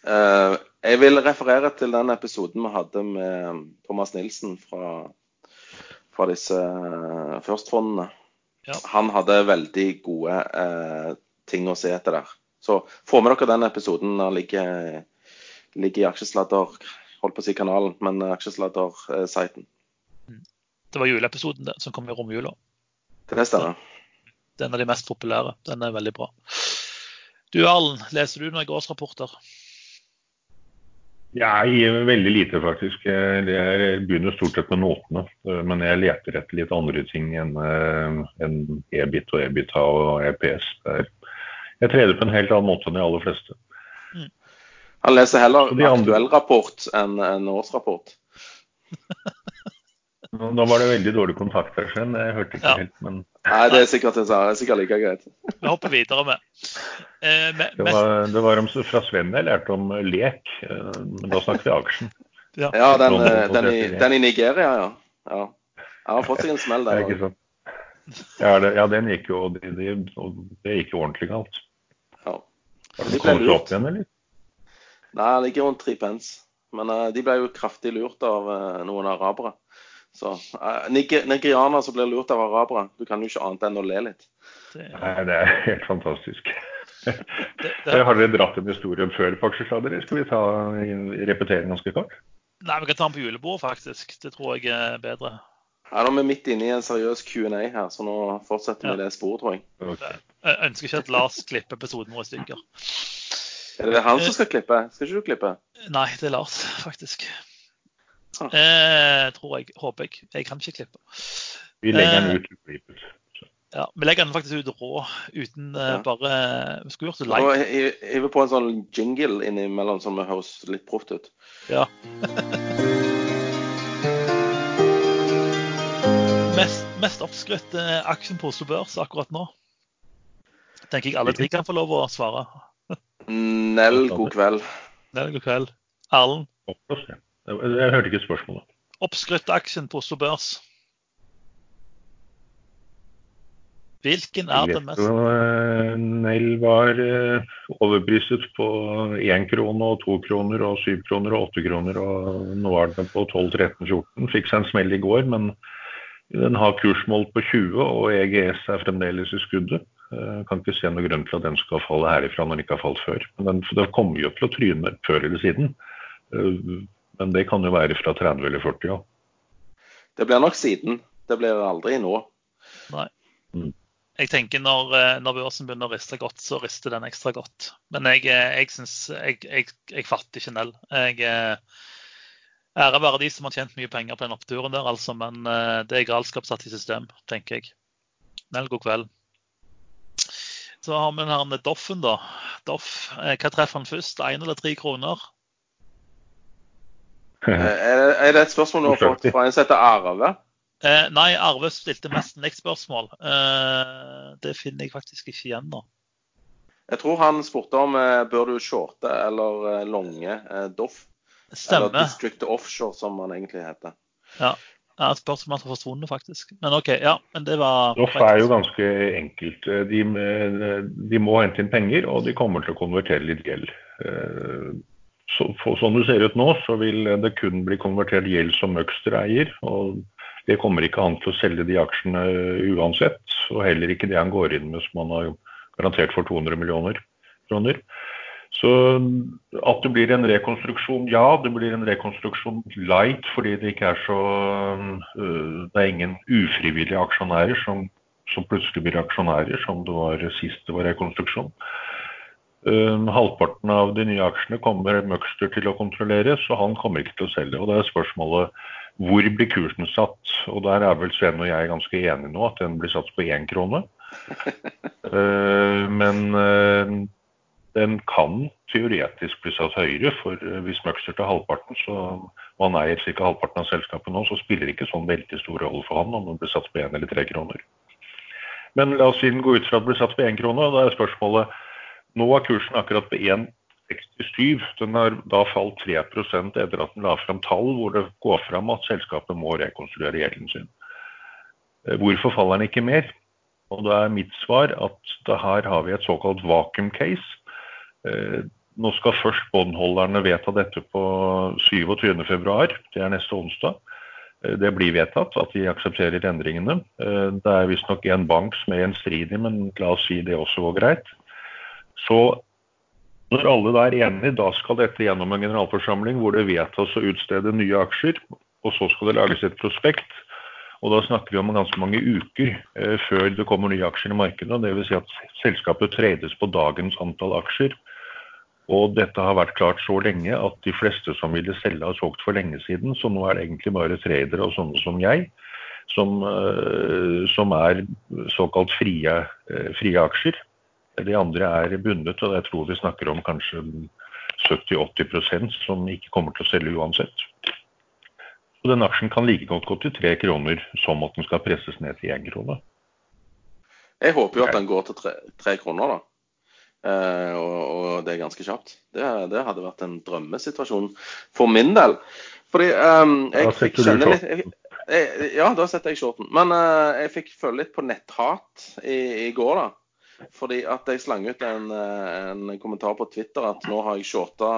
uh, Jeg vil referere til den episoden vi hadde med Thomas Nilsen fra, fra disse førstfondene. Ja. Han hadde veldig gode ting å se etter der. Så få med dere den episoden. Den ligger, ligger i aksjesladder, holdt på å si kanalen, men aksjesladder-siten. Mm. Det var juleepisoden det, som kom i romjula. Det stemmer. Det er de mest populære. Den er veldig bra. Du Arlen, leser du noen årsrapporter? Ja, veldig lite, faktisk. Jeg begynner stort sett med notene. Men jeg leter etter litt andre ting enn, eh, EBIT og EBITA og EPS. Jeg trener på en helt annen måte enn de aller fleste. Mm. Han leser heller aktuell rapport enn en årsrapport. Nå var det veldig dårlig kontakt her, Sven. Jeg hørte ikke ja. helt, men Nei, det er sikkert, det er sikkert like greit. Vi hopper videre med. Eh, med det, var, det var om, fra Sven jeg lærte om lek, eh, men da snakket vi aksjen. Ja, ja den, eh, den, i, den, i, Nigeria, ja. ja. Jeg har fått seg en smell der. Ja, det, ja, den gikk jo, det, det, det gikk jo ordentlig galt. Har de kommet opp igjen, eller? Nei, det ligger rundt tre pence. Men uh, de ble jo kraftig lurt av uh, noen arabere. Så uh, Nigerianer som blir lurt av arabere, du kan jo ikke annet enn å le litt. Det... Nei, det er helt fantastisk. det, det... Har dere dratt en historie før faktisk? aksjesladder? Skal vi ta repetere ganske kort? Nei, vi kan ta den på julebordet, faktisk. Det tror jeg er bedre. Ja, Nå er vi midt inne i en seriøs Q&A her, så nå fortsetter vi ja. det sporet, tror jeg. Okay. Jeg ønsker ikke at Lars klipper episoden vår i stykker. Er det han som skal klippe? Skal ikke du klippe? Nei, det er Lars, faktisk. Ah. Eh, tror jeg. Håper jeg. Jeg kan ikke klippe. Vi legger den ut klippet. Ja, Vi legger den faktisk ut rå, uten uh, ja. bare Vi skulle gjort det live. Og hiver på en sånn jingle innimellom som høres litt proft ut. Ja. mest, mest oppskrytte aksjen på Oslo Børs akkurat nå? Tenker jeg alle tre kan få lov å svare. Nell, god kveld. Nell, god kveld. Erlend? Jeg hørte ikke spørsmålet. Oppskrytt-aksjen på Oslo Børs. Hvilken er den mest eh, Nell var eh, overpriset på 1 krone og 2 kroner og 7 kroner og 8 kroner. og Nå er den på 12-13-14. Fikk seg en smell i går, men den har kursmål på 20, og EGS er fremdeles i skuddet. Jeg kan ikke se noen grunn til at den skal falle herifra når den ikke har falt før. Men den, den kommer jo til å tryne før eller siden. Men det kan jo være fra 30 eller 40 ja. Det blir nok siden. Det blir aldri nå. Nei. Mm. Jeg tenker når, eh, når, børsen begynner å riste godt, så rister den ekstra godt. Men jeg, eh, jeg, synes, jeg, jeg, jeg fatter ikke Nell. Jeg, eh, Ære være de som har tjent mye penger på den oppturen der, altså. Men det er galskap satt i system, tenker jeg. Nell, god kveld. Så har vi den her Doffen, da. Doff, hva treffer han først? Én eller tre kroner? er det et spørsmål du har fått fra en som heter Arve? Eh, nei, Arve stilte mest et spørsmål. Eh, det finner jeg faktisk ikke igjen nå. Jeg tror han spurte om eh, bør du shorte eller eh, longe Doff. Stemmer. Eller District Offshore, som han egentlig heter. Ja. Ja, et spørsmål som har forsvunnet, faktisk. Men OK, ja. Men det var Doff er jo ganske enkelt. De, de, må hente inn penger, og de kommer til å konvertere litt gjeld. Så, sånn det ser ut nå, så vil det kun bli konvertert gjeld som Møgster eier. og Det kommer ikke an til å selge de aksjene uansett. Og heller ikke det han går inn med som han har garantert for 200 millioner kroner. Så at det blir en rekonstruksjon, ja. Det blir en rekonstruksjon light fordi det ikke er så øh, Det er ingen ufrivillige aksjonærer som, som plutselig blir aksjonærer, som det var sist det var rekonstruksjon. Uh, halvparten av de nye aksjene kommer Møgster til å kontrollere, så han kommer ikke til å selge. Og det er spørsmålet hvor blir kursen satt? Og der er vel Sven og jeg ganske enige nå, at den blir satt på én krone. Uh, men uh, den kan teoretisk bli satt høyere. For eh, hvis Møgster tar halvparten, så, og han eier ca. halvparten av selskapet nå, så spiller det ikke sånn veldig stor rolle for han om den blir satt på én eller tre kroner. Men la oss si den går ut fra at den blir satt på én krone. og Da er spørsmålet Nå er kursen akkurat på 1,67. Den har da falt 3 etter at den la fram tall hvor det går fram at selskapet må rekonstruere gjelden sin. Eh, hvorfor faller den ikke mer? Og Da er mitt svar at her har vi et såkalt vacuum case. Eh, nå skal først båndholderne vedta dette på 27.2, det er neste onsdag. Eh, det blir vedtatt at de aksepterer endringene. Det er visstnok en bank som er gjenstridig, men la oss si det også går greit. Så når alle da er enige, da skal dette gjennom en generalforsamling hvor det vedtas å utstede nye aksjer. Og så skal det lages et prospekt. Og da snakker vi om ganske mange uker eh, før det kommer nye aksjer i markedet. Dvs. Si at selskapet trades på dagens antall aksjer. Og dette har vært klart så lenge at de fleste som ville selge, har solgt for lenge siden. Så nå er det egentlig bare tradere og sånne som jeg som, uh, som er såkalt frie, uh, frie, aksjer. De andre er bundet, og jeg tror vi snakker om kanskje 70-80% som ikke kommer til å selge uansett. Så den aksjen kan like godt gå til tre kroner som at den skal presses ned til én krone. Jeg håper jo at den går til tre, tre kroner, da. Eh, og, og, det er ganske kjapt. Det, det, hadde vært en drømmesituasjon for min del. Fordi eh, jeg fikk kjenne litt jeg, jeg, Ja, da setter jeg shorten. Men eh, jeg fikk føle litt på netthat i, i, går, da. Fordi at jeg slang ut en, en kommentar på Twitter at nå har jeg shorta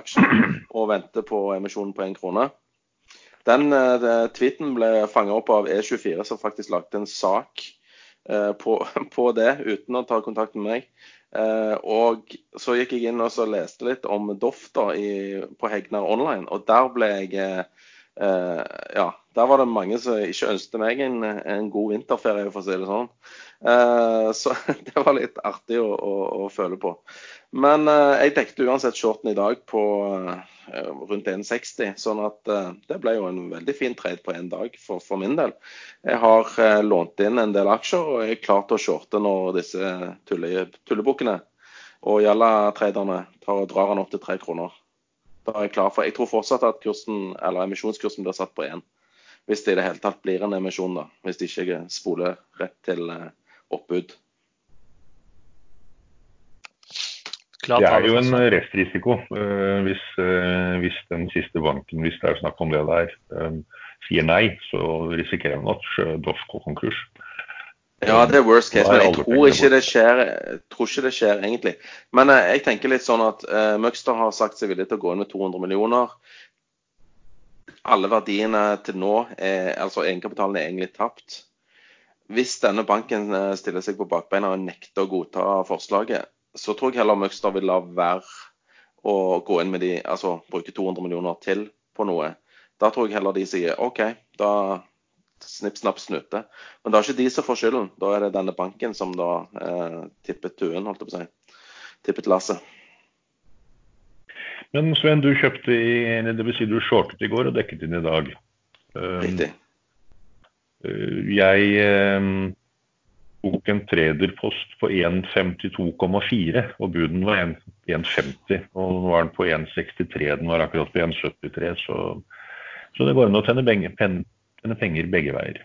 aksjen og venter på emisjonen på én krone. Den uh, tweeten ble fanga opp av E24, som faktisk lagde en sak på, på, det uten å ta kontakt med meg. Uh, og så gikk jeg inn og leste litt om Doff på Hegnar online, og der ble jeg Ja, der var det mange som ikke ønsket meg en, en god vinterferie, for å si det sånn. Eh, så det var litt artig å, å, å føle på. Men jeg dekte uansett shorten i dag på rundt 1,60, sånn at det ble jo en veldig fin trade på én dag for, for, min del. Jeg har lånt inn en del aksjer, og er klar til å shorte når disse tulle, tullebukkene og Jalla-traderne drar den opp til tre kroner. Da er jeg klar for Jeg tror fortsatt at kursen, eller emisjonskursen blir satt på én. Hvis det i det hele tatt blir en emisjon, da. Hvis de ikke spoler rett til eh, oppbud. Det er jo en restrisiko uh, hvis, uh, hvis, den siste banken, hvis det er snakk om det der, um, sier nei, så risikerer man at Doff går konkurs. Ja, det er worst case, men jeg tror ikke det skjer, tror ikke det skjer egentlig. Men uh, jeg tenker litt sånn at uh, Møgster har sagt seg villig til å gå inn med 200 millioner. Alle verdiene til nå, er, altså egenkapitalen, er egentlig tapt. Hvis denne banken uh, stiller seg på bakbeina og nekter å godta forslaget, så tror jeg heller Møgster vil la være å gå inn med de, altså bruke 200 millioner til på noe. Da tror jeg heller de sier OK, da snipp, snapp, snute. Men det er ikke de som får skylden. Da er det denne banken som da eh, tippet tuen, holdt jeg på å si. Tippet lasset. Men Sven, du kjøpte i, det vil si du shortet i går og dekket inn i dag. Um, Riktig. Uh, jeg um, tok en trederpost på 1,52,4, og buden var 1,50. Og nå er den på 1,63. Den var akkurat på 1,73, så, så det går an å tjene penger, begge veier.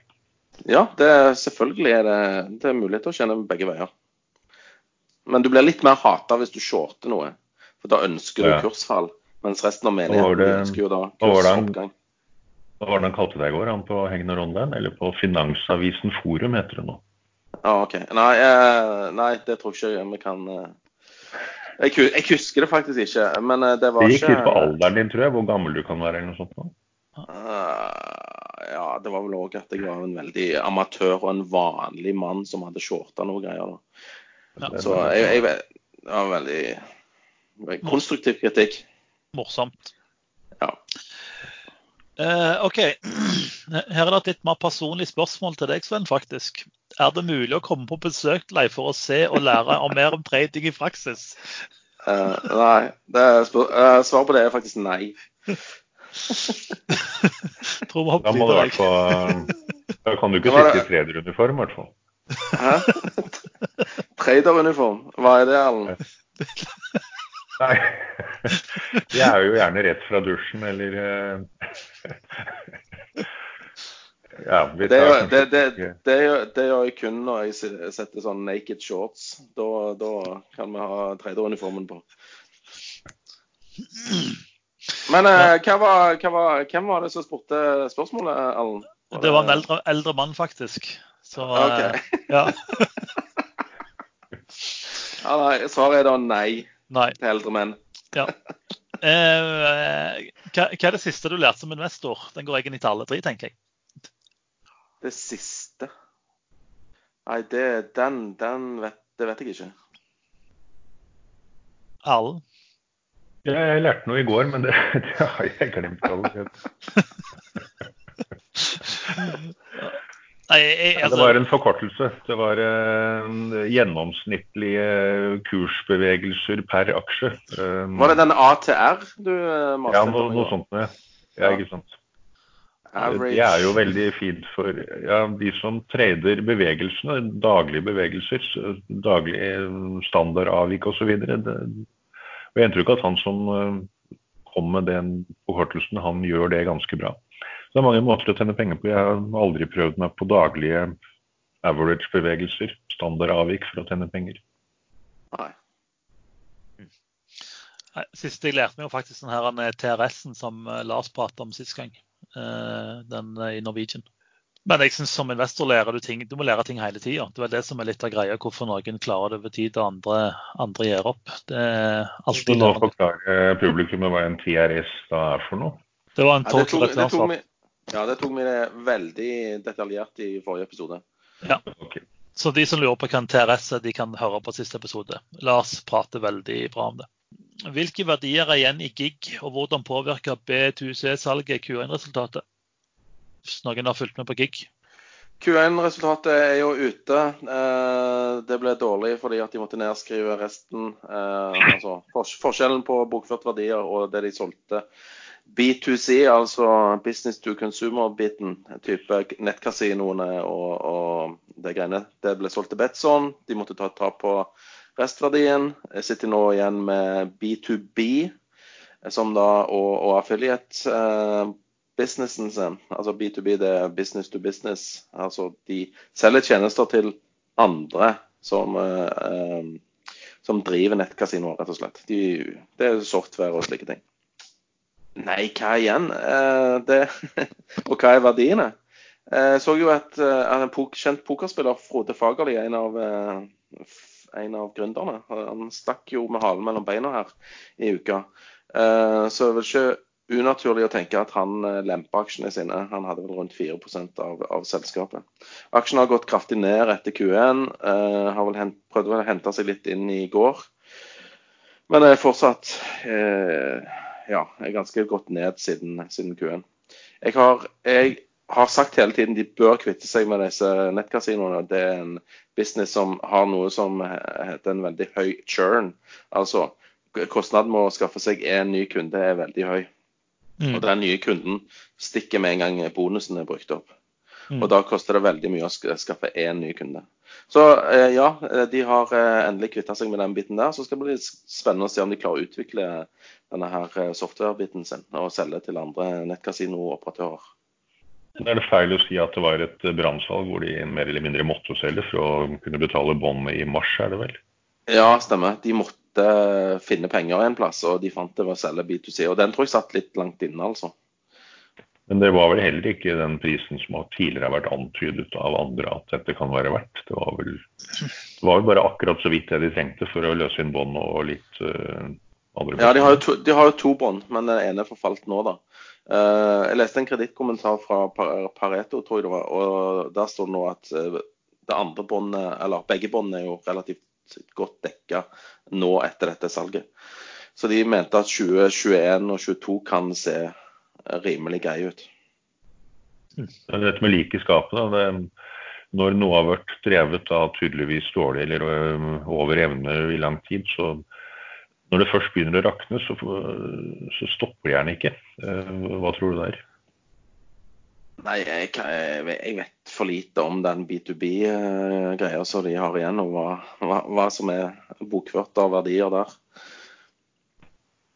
Ja, det selvfølgelig er det, det er mulighet til å tjene begge veier. Men du blir litt mer hata hvis du shorter noe. For da ønsker du ja. kursfall. Mens resten av menigheten det, ønsker jo da kursoppgang. Hva var det han kalte deg i går? Han på Hegnar Online? Eller på Finansavisen Forum, heter det nå? Ja, OK. Nei, eh, nei, det tror jeg ikke vi kan eh, jeg, jeg, husker det faktisk ikke, men eh, det var ikke Det gikk litt på alderen din, tror jeg. Hvor gammel du kan være, eller noe sånt. Da. Uh, ja, det var vel òg at jeg var en veldig amatør og en vanlig mann som hadde shorta noe greier. Ja. Så jeg, jeg, det var veldig konstruktiv kritikk. Morsomt. Ja. Uh, OK. Her er det et litt mer personlig spørsmål til deg, Sven. faktisk. Er det mulig å komme på besøk til deg for å se og lære om mer om trading i praksis? Uh, nei. Svaret på det er faktisk nei. Tror vi da må det vært på Da kan du ikke sitte i traderuniform, i hvert fall. Hæ? Traderuniform? Hva er det, Allen? Nei, jeg er jo gjerne rett fra dusjen, eller eh, ja, vi Det, tar gjør- det, det, det, gjør- det gjør jeg kun når jeg setter sånn naked shorts. Da, da kan vi ha traderuniformen på. Men eh, hva var, hva var, hvem var det som spurte spørsmålet, Allen? Det var en eldre, eldre mann, faktisk. Så eh, ja. Ja, nei, svaret er da nei Nei. til eldre menn. Ja. Eh, hva, hva er det siste du lærte som investor? Den går egentlig til alle tre, tenker jeg. Det siste Nei, det, den, den vet, det vet jeg ikke. Erlend? Ja, jeg lærte noe i går, men det, det har jeg glemt allerede. Nei, jeg, Det altså, var en forkortelse. Det var uh, gjennomsnittlige kursbevegelser per aksje. Um, Var det den ATR du uh, maste Ja, noe, noe sånt. Ja, ja ikke sant. Average. Det er jo veldig fint for ja, de som trader bevegelsene, daglige bevegelser, daglige eh, standardavvik osv. Jeg har inntrykk av at han som eh, kom med den forkortelsen, han gjør det ganske bra. Så det er mange måter å tjene penger på. Jeg har aldri prøvd meg på daglige average-bevegelser, standardavvik for å tjene penger. Nei. Siste jeg lærte meg, var faktisk den eh, TRS-en som eh, Lars pratet om sist gang. Eh, Den i Norwegian. Men jeg synes som investor lærer du ting. Du må lære ting hele tida. Det er det som er litt av greia, hvorfor noen klarer det over tid og andre, andre gir opp. Det er alltid nå lærende. Forklare publikummet hva en TRS da er for noe. Det var en Ja, det, total tok, ja, det tok vi det veldig detaljert i forrige episode. Ok. Så de som lurer på hva en TRS er, de kan høre på siste episode. Lars prater veldig bra om det. Hvilke verdier er igjen i gig, og hvordan påvirker B2C-salget Q1-resultatet? Hvis noen har fulgt med på gig. Q1-resultatet er jo ute. Eh, det ble dårlig fordi at de måtte nedskrive resten. Eh, altså forskjellen på bokført verdier og det de solgte. B2C, altså business to consumer-biten, type nettkasinoene og, og det greiene, det ble solgt til Betson. De måtte ta tap på restverdien. Jeg sitter nå igjen med B2B, som da, og, og affiliate. Eh, sin. Altså B2B det er business to business. Altså de selger tjenester til andre som, eh, eh, som driver nettkasinoer, rett og slett. De, det er software og slike ting. Nei, hva igjen? Eh, det, og hva er verdiene? Eh, Jeg så jo at eh, en kjent pokerspiller, Frode Fagerli, en av, en av gründerne, han stakk jo med halen mellom beina her i uka. Så det er vel ikke unaturlig å tenke at han lempa aksjene sine. Han hadde vel rundt 4% av, av selskapet. Aksjen har gått kraftig ned etter Q1. eh, har vel hent, prøvde vel å hente seg litt inn i går. Men er fortsatt eh, ja, er ganske godt ned siden, siden Q1. Jeg har, jeg har sagt hele tiden de bør kvitte seg med disse nettkasinoene. Det er en business som har noe som heter en veldig høy churn. Altså kostnaden med å skaffe seg en ny kunde er veldig høy. Mm. Og den nye kunden stikker med en gang bonusen er brukt opp. Mm. Og da koster det veldig mye å skaffe én ny kunde. Så eh, ja, eh, de har eh, endelig kvitta seg med den biten der. Så skal det bli spennende å se om de klarer å utvikle denne her software-biten sin og selge til andre nettkasino-operatører. Er det feil å si at det var et brannsalg hvor de mer eller mindre måtte selge for å kunne betale båndet i mars, er det vel? Ja, stemmer. De måtte finne penger en plass, og de fant det ved å selge B2C. Og den tror jeg satt litt langt inne, altså. Men det var vel heller ikke den prisen som tidligere har vært antydet av andre at dette kan være verdt. Det var vel, det var bare akkurat så vidt det de trengte for å løse inn bånd og litt uh, andre Ja, de har jo to, har to bånd, men den ene forfalt nå, da. Uh, jeg leste en kredittkommentar fra Pareto, tror jeg det var, og der står det nå at eh, det andre båndet, eller begge båndene er jo relativt godt dekka nå etter dette salget. Så de mente at 2021 og 2022 kan se rimelig greie ut. Dette med lik i skapet, da, når noe har vært drevet da tydeligvis dårlig eller over evne i lang tid, så når det først begynner å rakne, så, så stopper det gjerne ikke. Eh, Hva tror du der? Nei, jeg, jeg vet- jeg vet for lite om den B2B-greia som de har igjen, og hva, hva, hva som er bokført av verdier der.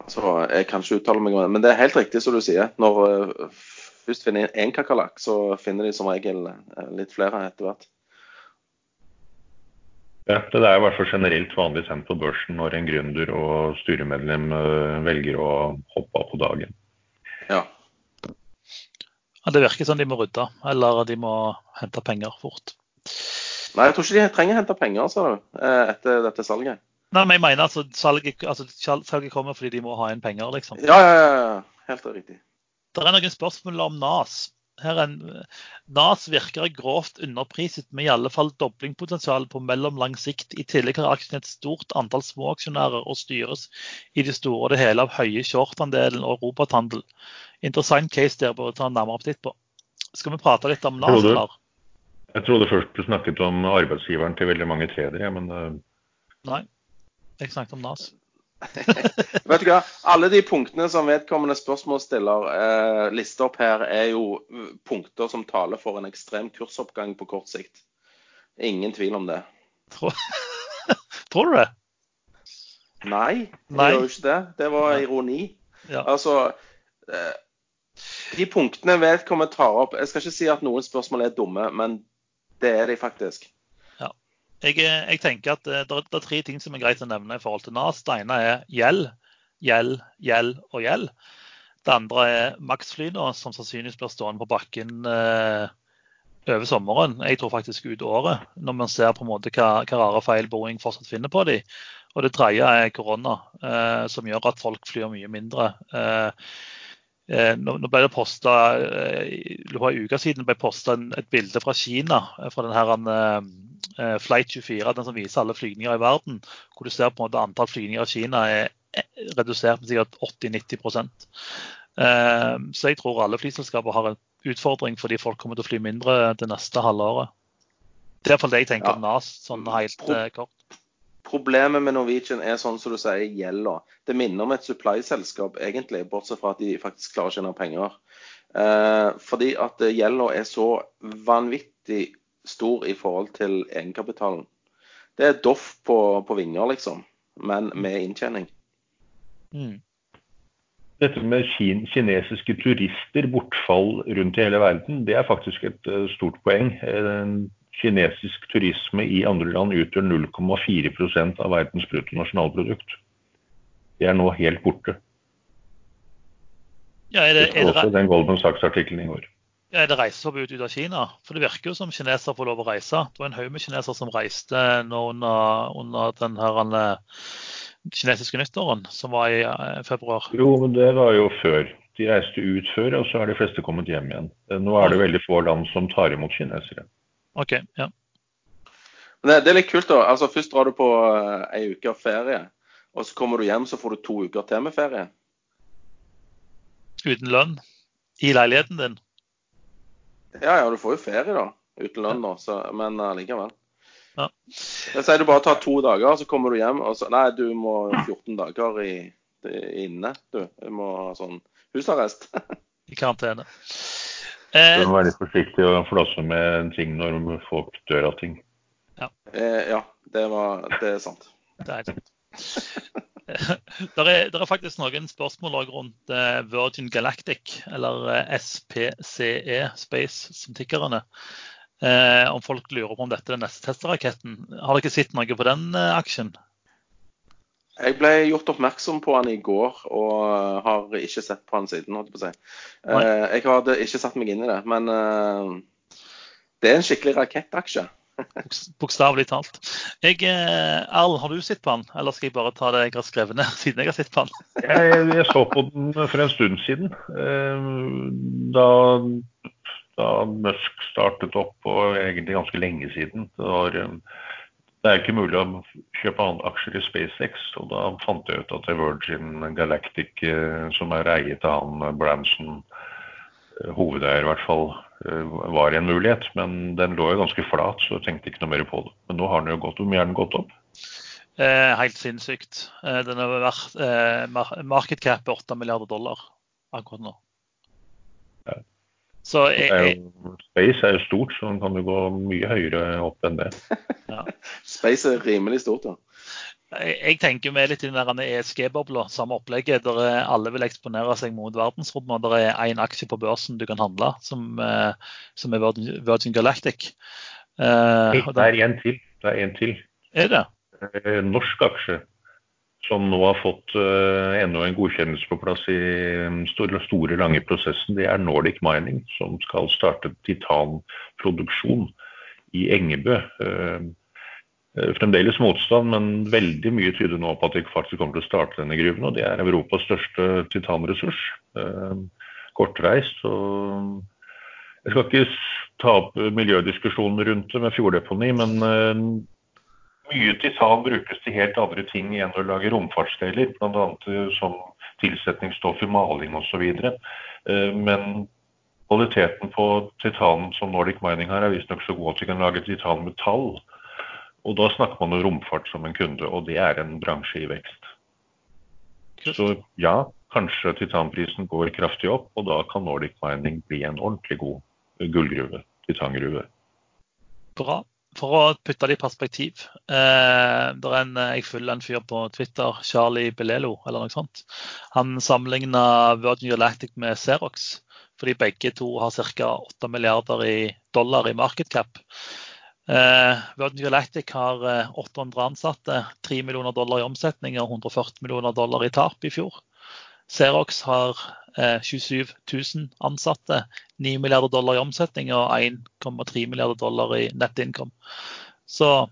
Så jeg kan ikke uttale meg om det. Men det er helt riktig som du sier. Når, eh, først finner én kakerlakk, så finner de som regel eh, litt flere etter hvert. Ja, det er i hvert fall generelt vanlig sendt på børsen når en gründer og styremedlem eh, velger å hoppe av på dagen. Ja. Ja, Det virker som de må rydde, eller de må hente penger fort. Nei, jeg tror ikke de trenger å hente penger sa du, etter dette salget. Nei, men jeg mener altså salget, altså, salget kommer fordi de må ha inn penger, liksom. Ja, ja, ja. Helt riktig. Det er noen spørsmål om NAS. Her er en, NAS virker grovt underpriset med i alle fall doblingpotensial på mellomlang sikt. I tillegg har aksjen et stort antall småaksjonærer og styres i det store og det hele av høye shortandelen og robothandel. Interessant case dere bør ta en nærmere titt på. Skal vi prate litt om NAS, Trodde- Jeg trodde først du snakket om arbeidsgiveren til veldig mange tredje, men eh, Nei. Jeg snakket om NAS. Vet du hva? Alle de punktene som vedkommende spørsmålsstiller eh, lister opp her, er jo punkter som taler for en ekstrem kursoppgang på kort sikt. Ingen tvil om det. Tror, Tror du det? Nei, Nei. gjør jo ikke det. Det var Nei. ironi. Ja. Altså eh, De punktene vedkommende tar opp Jeg skal ikke si at noen spørsmål er dumme, men det er de faktisk. Jeg, eh, jeg tenker at det, det er tre ting som er greit å nevne i forhold til NAS. Det ene er gjeld, gjeld, gjeld og gjeld. Det andre er Max-flyene, som sannsynligvis blir stående på bakken eh, over sommeren. Jeg tror faktisk ut året, når man ser på en måte hva, hva rare feil Boeing fortsatt finner på dem. Og det tredje er korona, eh, som gjør at folk flyr mye mindre. Eh, eh, nå, nå ble det posta eh, for en uke siden ble posta et bilde fra Kina, eh, fra den her eh, eh, Flight 24, den som viser alle flygninger i verden, hvor du ser på en måte antall flygninger i Kina er eh, redusert med sikkert 80-90 eh, Så jeg tror alle flyselskaper har en utfordring fordi folk kommer til å fly mindre det neste halvåret. Det er iallfall det jeg tenker Ja. om NAS, sånn helt eh, kort. Problemet med Norwegian er sånn som du sier, gjelda. Det minner om et supply-selskap, egentlig, bortsett fra at de faktisk klarer å tjene penger. Eh, fordi at eh, gjelda er så vanvittig stor i forhold til egenkapitalen. Det er Doff på, på vinger, liksom, men med inntjening. Mm. dette med kin kinesiske turister, bortfall rundt i hele verden, det er faktisk et eh, stort poeng. Kinesisk turisme i andre land utgjør 0,4% av verdens bruttonasjonalprodukt. Det er nå helt borte. Ja, er det, er det, også den Goldman Sachs-artikkelen i går. er det reiseforbud ut av Kina? For det virker jo som kinesere får lov å reise. Det var en haug med kinesere som reiste under, under den her eh, kinesiske nyttåren, som var i eh, februar. Jo, men det var jo før. De reiste ut før, og så er de fleste kommet hjem igjen. Eh, Nå er det veldig få land som tar imot kinesere. OK. ja. Men det, det er litt kult, da. Altså, Først drar du på uh, ei uke ferie, og så kommer du hjem så får du to uker til med ferie. Uten lønn. I leiligheten din. Ja, ja, du får jo ferie, da. Uten lønn, da. Så, men allikevel. Ja. Jeg sier du bare tar to dager, så kommer du hjem, og så Nei, du må 14 dager i, i- inne. Du, du må ha sånn husarrest. I karantene. Eh, du må være litt forsiktig og flasse med ting når folk dør av ting. eh, ja, det, var, det er sant. det er sant. Der er, der er faktisk noen spørsmål rundt eh, Virgin Galactic, eller eh, SPCE, Space, som tikkerne. Eh, om folk lurer på om dette er den neste testeraketten. Har dere sett noe på den aksjen? Jeg ble gjort oppmerksom på han i går, og har ikke sett på han siden. holdt på å si. Eh, jeg hadde ikke satt meg inn i det, men eh, det er en skikkelig rakettaksje. Boks- Bokstavelig talt. Jeg, eh, Erl, har du sett på han, eller skal jeg bare ta det jeg har skrevet ned siden jeg har sett på han? Jeg, jeg så på den for en stund siden. eh, Da, da Musk startet opp, og egentlig ganske lenge siden. Det, var, eh, det er ikke mulig å kjøpe aksjer i SpaceX, og da fant jeg ut at Virgin Galactic, eh, som er eiet av han eh, Branson, eh, hovedeier i hvert fall, var en mulighet. Men den lå jo ganske flat, så jeg tenkte ikke noe mer på det. Men nå har den jo gått, hvor mye har den gått opp? Eh, helt sinnssykt. Eh, den har vært eh, mar market cap er 8 milliarder dollar akkurat nå. Ja. Så jeg, jeg, Space er jo stort, så den kan jo gå mye høyere opp enn det. ja. Space er rimelig stort, ja. jeg, jeg tenker vi er litt i den ESG-bobla, samme opplegget. Der er, alle vil eksponere seg mot verdensrommet. Der er én aksje på børsen du kan handle, som, eh, som er Virgin Galactic. Uh, det er én til. Det er en til. Er det? Norsk aksje som nå har fått uh, enda en godkjennelse på plass i den store, store, lange prosessen, det er Nordic Mining, som skal starte titanproduksjon i Engebø. Uh, fremdeles motstand, men veldig mye tyder nå på at de faktisk kommer til å starte denne gruven. Og det er Europas største titanressurs. Kortreist. og jeg skal ikke ta opp miljødiskusjonen rundt det med fjorddeponi, men mye titan brukes til helt andre ting enn å lage romfartsdeler, bl.a. Eh, som tilsetningsstoff i maling osv. Eh, men kvaliteten på titanen som Nordic Mining har, er visstnok så god at de kan lage titanmetall. Og da snakker man om romfart som en kunde, og det er en bransje i vekst. Så ja, kanskje titanprisen går kraftig opp, og da kan Nordic Mining bli en ordentlig god gullgruve, titangruve. Bra for å putte det i perspektiv eh, er en, Jeg følger en fyr på Twitter, Charlie Belelo, eller noe sånt. Han sammenligna Virgin Galactic med Xerox, fordi begge to har ca. 8 milliarder i dollar i market cap. Eh, Virgin Galactic har 800 eh, ansatte, 3 millioner dollar i omsetning og 140 millioner dollar i tap i fjor. Xerox har eh, 27 000 ansatte, 9 milliarder dollar i omsetning og 1,3 milliarder dollar i nettincome. Så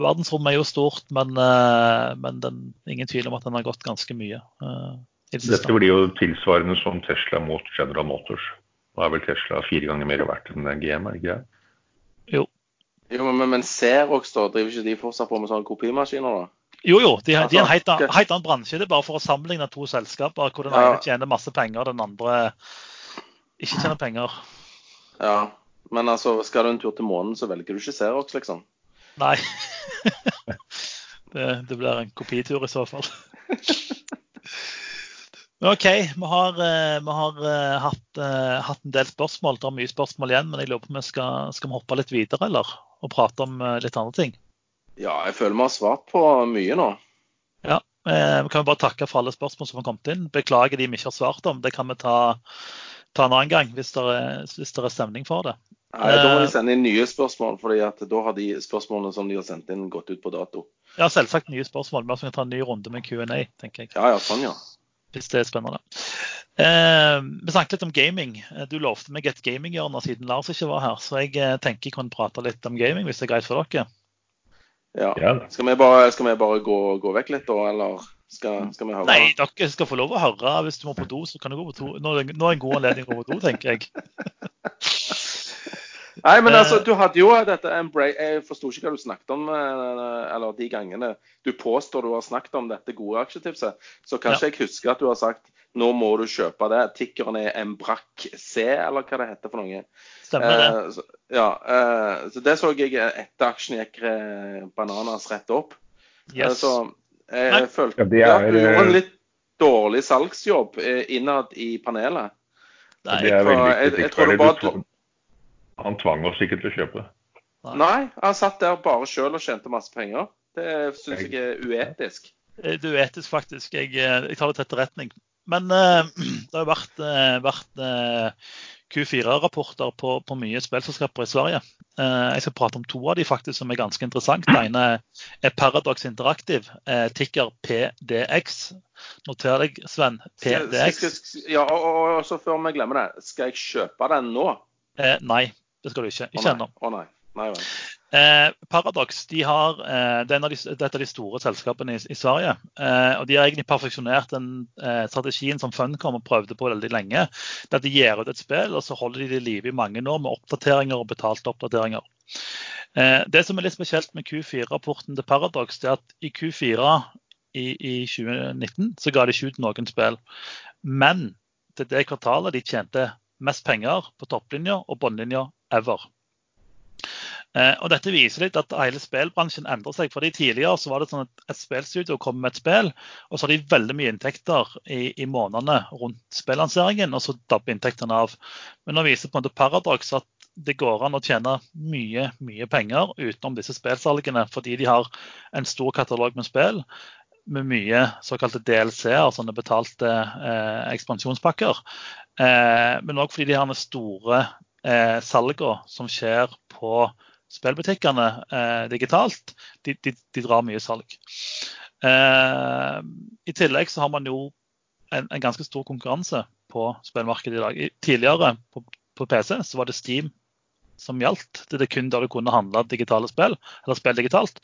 verdensrommet er jo stort, men, eh, men den, ingen tvil om at den har gått ganske mye. Eh, Dette blir jo tilsvarende som Tesla mot General Motors. Nå er vel Tesla fire ganger mer verdt enn GM, er det ikke det? Jo. jo men, men Xerox, da, driver ikke de fortsatt på med sånne kopimaskiner? da? Jo, jo. De, altså, de er en helt, annen, helt annen bransje. Det er bare for å sammenligne to selskaper hvor den ene tjener masse penger, og den andre ikke tjener penger. Ja, men altså, skal du en tur til månen, så velger du ikke Xerox, liksom? Nei. det, det, blir en kopitur i så fall. OK, vi har, eh, vi har uh, hatt, uh, hatt, en del spørsmål. Det er mye spørsmål igjen, men jeg lurer på om vi skal, skal vi hoppe litt videre, eller? Og prate om litt andre ting? Ja, jeg føler vi har svart på mye nå. Ja, eh, vi kan bare takke for alle spørsmål som har kommet inn. Beklager de vi ikke har svart om. Det kan vi ta, ta en annen gang hvis det, er, hvis det er stemning for det. Nei, Da må de eh, sende inn nye spørsmål, for da har de spørsmålene som de har sendt inn, gått ut på dato. Ja, selvsagt nye spørsmål. Men vi kan ta en ny runde med Q&A, tenker jeg. Ja, ja, sånn, ja. Hvis det er spennende. Eh, vi snakket litt om gaming. Du lovte meg et gaminghjørne siden Lars ikke var her, så jeg eh, tenker jeg kan prate litt om gaming hvis det er greit for dere. Ja. Skal vi bare, skal vi bare gå, gå, vekk litt, da, eller skal, skal, vi høre? Nei, dere skal få lov å høre. Hvis du må på do, så kan du gå på do. Nå, er det en god anledning å gå på do, tenker jeg. Nei, men altså, du hadde jo dette Jeg forsto ikke hva du snakket om, eh, eller de gangene du påstår du har snakket om dette gode aksjetipset. Så kanskje ja. jeg husker at du har sagt nå må du kjøpe det. Tikkeren er Embrak C, eller hva det heter for noe. Stemmer det. Eh, så, ja, eh, så det så jeg etter aksjen gikk eh, bananas rett opp. Eh, yes. Så jeg Nei. følte ja, at du gjorde en litt dårlig salgsjobb eh, innad i panelet. Nei, det er veldig jeg, jeg, tror det bare du... Han tvang oss ikke til å kjøpe. Nei. Han satt der bare sjøl og tjente masse penger. Det syns jeg er uetisk. Det er uetisk, faktisk. Jeg, jeg tar det til etterretning. Men uh, det har vært, uh, vært uh, Q4-rapporter på, på, mye spillselskaper i Sverige. jeg skal prate om to av de faktisk som er ganske interessant. Det ene er Paradox Interactive, ticker PDX. Noter deg, Sven. PDX. Skal, skal, ja, og, og, så før vi glemmer det, skal jeg kjøpe den nå? nei, det skal du ikke. Ikke ennå. Å nei. nei vel. Eh, Paradox de har, eh, det er de, dette er de store selskapene i, i Sverige. Eh, og De har egentlig perfeksjonert den eh, strategien som Funcom prøvde på veldig lenge. At De gir ut et spill, og så holder de det i live i mange år med oppdateringer og betalte oppdateringer. Eh, det som er litt spesielt med Q4-rapporten til Paradox, det er at i Q4 i, i 2019 så ga de ikke ut noen spill. Men til det kvartalet de tjente mest penger på topplinja og bunnlinja ever. Eh, og Dette viser litt at hele spillbransjen endrer seg. fordi Tidligere så var det sånn at et spillstudio kom med et spill, og så har de veldig mye inntekter i, i månedene rundt spillanseringen, og så dabber inntektene av. Men nå viser på en måte paradoks at det går an å tjene mye mye penger utenom disse spillsalgene, fordi de har en stor katalog med spill med mye såkalte DLC-er, sånne betalte eh, ekspansjonspakker. Eh, men òg fordi de har store eh, salgene som skjer på spillbutikkene eh, digitalt, de, de, de, drar mye salg. Eh, I tillegg så har man jo en, en ganske stor konkurranse på spillmarkedet i dag. Tidligere på, på PC så var det Steam som gjaldt. Det er kun da du kunne handle digitale spill, eller spill digitalt.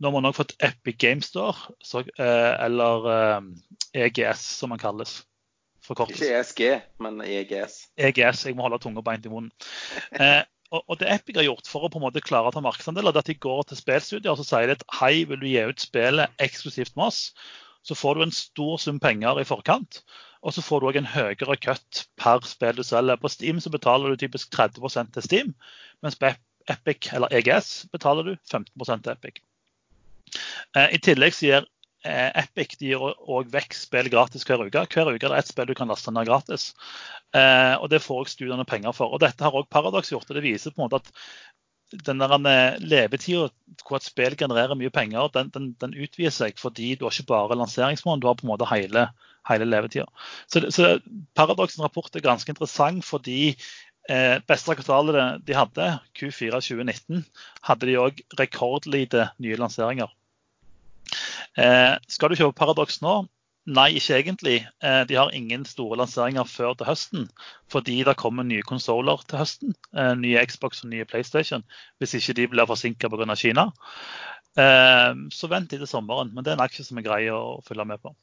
Nå har man òg fått Epic Game Store, så, eh, eller eh, EGS som man kalles. Ikke ESG, men EGS. EGS, Jeg må holde tunga beint i munnen. Eh, og, og, det Epic har gjort for å på en måte klare å ta markedsandeler, er at de går til spillstudier og så sier de at hei, vil du gi ut spillet eksklusivt med oss, så får du en stor sum penger i forkant. Og så får du òg en høyere cut per spill du selger. På Steam så betaler du typisk 30% til Steam, mens på Epic eller EGS betaler du 15 til Epic. Eh, I tillegg så gir eh, Epic de gir òg vekk spill gratis hver uke. Hver uke er det ett spill du kan laste ned gratis. Eh, og Det får også studiene penger for. Og Dette har òg Paradox gjort. og Det viser på en måte at den der levetida hvor et spill genererer mye penger, den, den, den, utvider seg fordi du har ikke bare lanseringsmåned, du har på en måte hele, hele levetida. Så, så Paradox' rapport er ganske interessant fordi eh, beste kvartalet de hadde, Q4 2019, hadde de òg rekordlite nye lanseringer. Eh, skal du kjøpe Paradox nå, Nei, ikke egentlig. Eh, de har ingen store lanseringer før til høsten. Fordi det kommer nye konsoller til høsten. Eh, nye Xbox og nye PlayStation. Hvis ikke de blir forsinka pga. Kina. Eh, så vent til sommeren. Men det er en aksje som er grei å følge med på.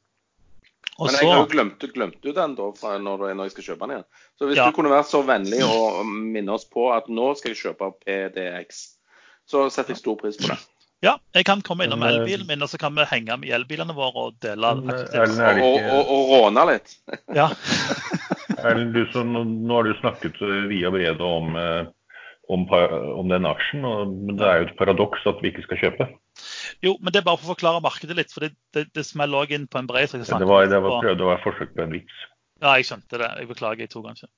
Og Men jeg har jo glemt, glemt du den da når, når, jeg skal kjøpe den igjen. Så hvis ja. du kunne vært så vennlig å minne oss på at nå skal jeg kjøpe PDX, så setter jeg stor pris på det. Ja, jeg kan komme innom eh, elbilen min, og så kan vi henge med elbilene våre og dele aktivt. Og, og, og, og råne litt. ja. Erlend, nå har du snakket via brede om, eh, om, om, den aksjen, men det er jo et paradoks at vi ikke skal kjøpe. Jo, men det er bare for å forklare markedet litt. for Det, det, det smeller òg inn på en bred Det var, det var prøvd å være forsøk på en vits. Ja, jeg skjønte det. Jeg beklager, jeg tok den ikke.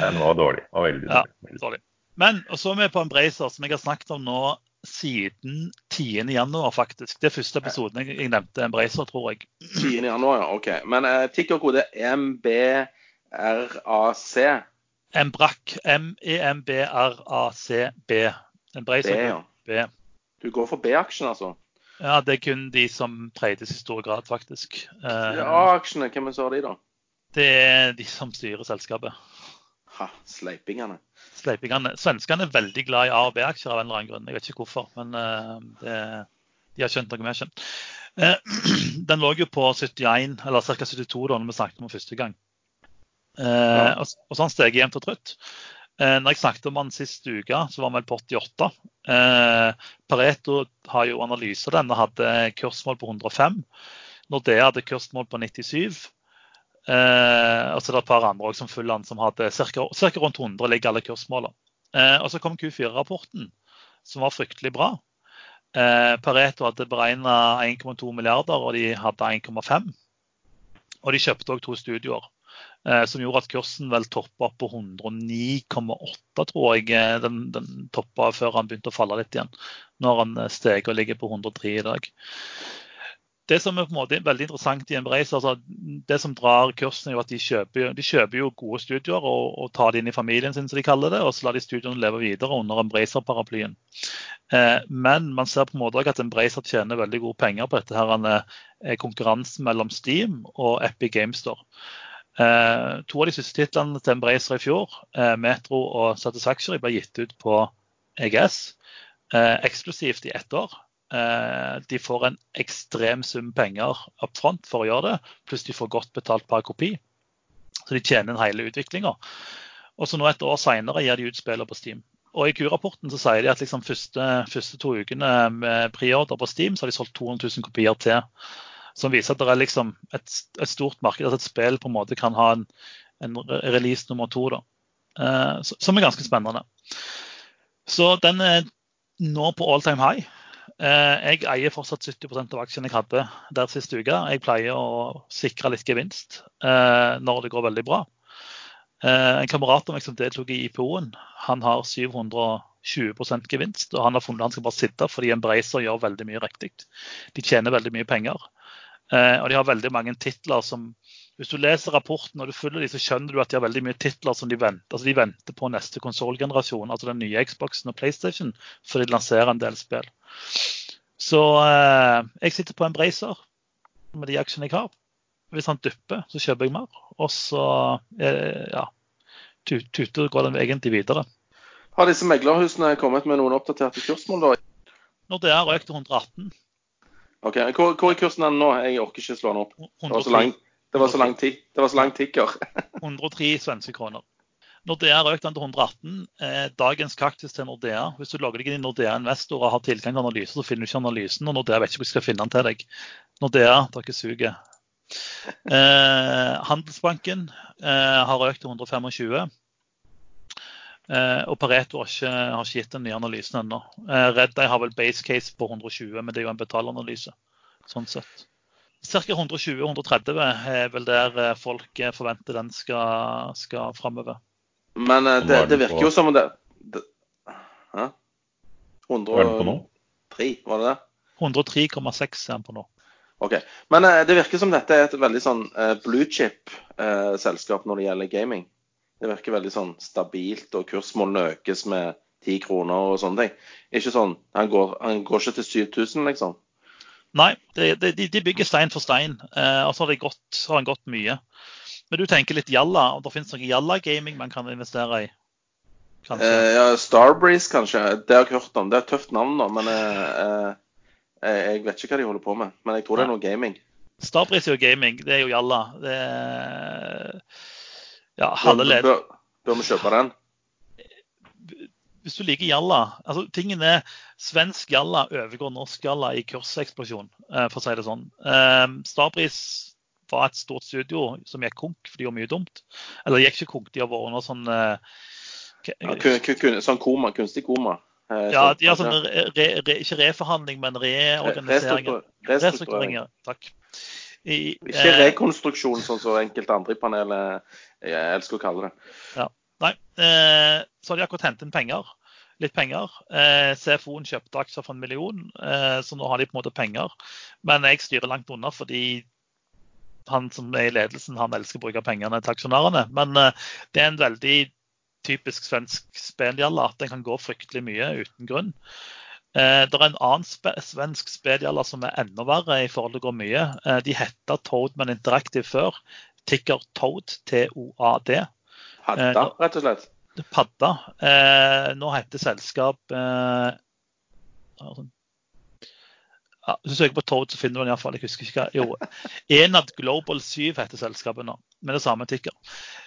Den var dårlig. Det var veldig dårlig. Ja, dårlig. Men og så er vi på en Embracer, som jeg har snakket om nå siden 10.1, faktisk. Det er første episoden jeg, jeg nevnte Embracer, tror jeg. 10. januar, ja. OK. Men uh, tikkerkode TikTok-kode MBRAC. Embrac. M-E-M-B-R-A-C-B. Embracer. B, ja. B. Du går for B-aksjen, altså? Ja, det er kun de som trades i stor grad, faktisk. Uh, A-aksjene, hvem er de, da? Det er de som styrer selskapet. Ha, sleipingene sleipingene. Svenskene er veldig glad i A- og B-aksjer av en eller annen grunn. Jeg vet ikke hvorfor, men uh, det, de har skjønt noe vi har skjønt. Uh, den lå jo på 71, eller ca. 72 da når vi snakket om den første gang. Og, og så har den steget jevnt og trutt. Uh, når jeg snakket om den sist uke, så var han vel på 88. Pareto har jo analyser den og hadde kursmål på 105. Nordea hadde kursmål på 97. Eh, og så er det et par andre som følger som hadde ca. rundt 100 ligger alle kursmålene. Eh, og så kom Q4-rapporten, som var fryktelig bra. Eh, Pareto hadde beregna 1,2 milliarder, og de hadde 1,5. Og de kjøpte òg to studioer, eh, som gjorde at kursen vel toppa på 109,8, tror jeg. Eh, den, den toppa før han begynte å falle litt igjen, når han eh, steg og ligger på 103 i dag det som er på en måte veldig interessant i Embrace, altså det som drar kursen, er at de kjøper, de kjøper jo gode studier og, og, tar det inn i familien sin, som de kaller det, og så lar de studiene leve videre under Embracer-paraplyen. Eh, men man ser på en måte at Embracer tjener veldig gode penger på dette her, eh, konkurransen mellom Steam og Epic Games Store. Eh, to av de siste titlene til Embracer i fjor, eh, Metro og Satisfactory, ble gitt ut på EGS eh, eksklusivt i ett år. Eh, de får en ekstrem sum penger up front for å gjøre det, pluss de får godt betalt per kopi. Så de tjener en hele utviklinga. Og så nå et år seinere gir de ut spillene på Steam. Og I Q-rapporten så sier de at liksom første, første, to ukene med preorder på Steam så har de solgt 200 000 kopier til. Som viser at det er liksom et, et stort marked, at et spill på en måte kan ha en, en release nummer to. da. Uh, som er ganske spennende. Så den er nå på all time high. Eh, jeg eier fortsatt 70% av aksjene jeg hadde der siste uke. Jeg pleier å sikre litt gevinst eh, når det går veldig bra. Eh, en kamerat av meg som deltok i IPO-en, han har 720% gevinst. Og han har funnet han skal bare sitte fordi Embracer gjør veldig mye riktig. De tjener veldig mye penger. Eh, og de har veldig mange titler som Hvis du leser rapporten og du følger de, så skjønner du at de har veldig mye titler som de venter, altså de venter på neste konsollgenerasjon, altså den nye Xboxen og PlayStation, før de lanserer en del spill. Så eh, jeg sitter på Embracer med de aksjene jeg har. Hvis han dupper, så kjøper jeg mer. Og så eh, ja, tuter går den egentlig videre. Har disse meglerhusene kommet med noen oppdaterte kursmål? da? Når det er økt til 118, Ok, Hvor, hvor er kursen den nå? Jeg orker ikke slå den opp. Det var så 103, lang, det lang lang tikker. 103 svenske kroner. Nordea har økt den til 118. Eh, dagens kaktus til Nordea. Hvis du logger deg inn i Nordea Investor og har tilgang til analyse, så finner du ikke analysen. Og Nordea vet ikke hvor de skal finne den til deg. Nordea, dere suger. Eh, Handelsbanken eh, har økt til 125. Eh, og Pareto har ikke, har ikke gitt den nye analysen ennå. Eh, Red Eye har vel base case på 120, men det er jo en betalanalyse. sånn sett. Ca. 120-130 er vel der eh, folk eh, forventer den skal, skal framover. Men eh, det, det virker jo som om det, det Hæ? Hva er den på nå? 103, var det det? 103,6 er den på nå. Ok. Men eh, det virker som dette er et veldig sånn eh, blue chip-selskap når det gjelder gaming. Det virker veldig sånn stabilt, og kursmålene økes med 10 kroner og sånne ting. Ikke sånn, Han går, han går ikke til 7000, liksom. Nei, det, det, de, de bygger stein for stein. Eh, og så har, de gått, har han gått mye. Men du tenker litt Jalla, og det finnes noe Jalla-gaming man kan investere i? Kanskje? Eh, ja, Starbreeze, kanskje. Det har jeg hørt om. Det er et tøft navn, da. Men eh, eh, jeg vet ikke hva de holder på med. Men jeg tror det er noe gaming. Starbreeze er jo gaming, det er jo Jalla. Det er, ja, halve ledd. bør, bør vi kjøpe den? Hvis du liker Jalla altså Tingen er svensk Jalla overgår norsk Jalla i kurseksplosjon, eh, for å si det sånn. Starbris var et stort studio som gikk konk, for de gjorde mye dumt. Eller gikk ikke konk, de har vært under sånn eh, Ja, sånn koma, kunstig koma. Eh, Ja, de har sånn re, re, ikke reforhandling, men reorganisering. Restrukturering. Restruktureringer. Takk. I, Ikke eh, rekonstruksjon, sånn som enkelte andre i panelet eh, jeg elsker å kalle det. Nei. Eh, så har de akkurat hentet inn penger. Litt penger. Eh, CFO-en kjøpte aksjer for en million, eh, så nå har de på en måte penger. Men jeg styrer langt unna fordi han som er i ledelsen, han elsker å bruke pengene til aksjonærene. Men eh, det er en veldig typisk svensk spelgjalla at den kan gå fryktelig mye uten grunn. Eh, det er en annen sp svensk spedialer som er enda verre i forhold til å gå mye. Eh, de heta Toadman Interactive før. Ticker Toad, T-O-A-D. Padda, Eh, rett og slett. Padda. Eh, nå heter selskap ja, Hvis du søker på Toad, så finner du den iallfall. Jeg husker ikke hva. Jo, Enad Global 7 heter selskapet nå, med det samme tikker.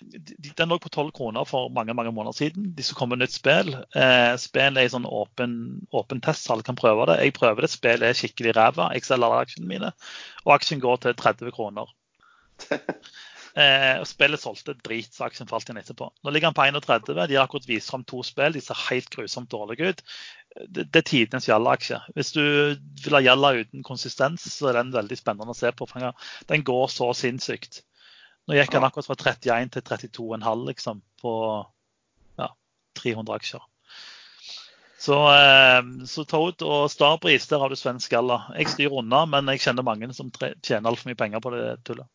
De- de- Den lå på 12 kroner for mange mange måneder siden. De skal komme med nytt spill. Eh, Spillet er i sånn åpen, åpen test, så alle kan prøve det. Jeg prøver det. Spillet er skikkelig ræva. Jeg selger alle aksjene mine. Og aksjen går til 30 kroner. Eh, og Spillet solgte drit, så aksjen falt igjen etterpå. Nå ligger han på 31. De har akkurat vist fram to spill. De ser helt grusomt dårlige ut. Det, det er tidenes Jalla-aksje. Hvis du vil ha Jalla uten konsistens, så er den veldig spennende å se på. for den- Den går så sinnssykt. Nå gikk han akkurat fra 31 til 32,5 liksom, på ja, 300 aksjer. Så, eh, så Toad og Starbreeze, der har du svensk Jalla. Jeg styrer unna, men jeg kjenner mange som tjener altfor mye penger på det tullet.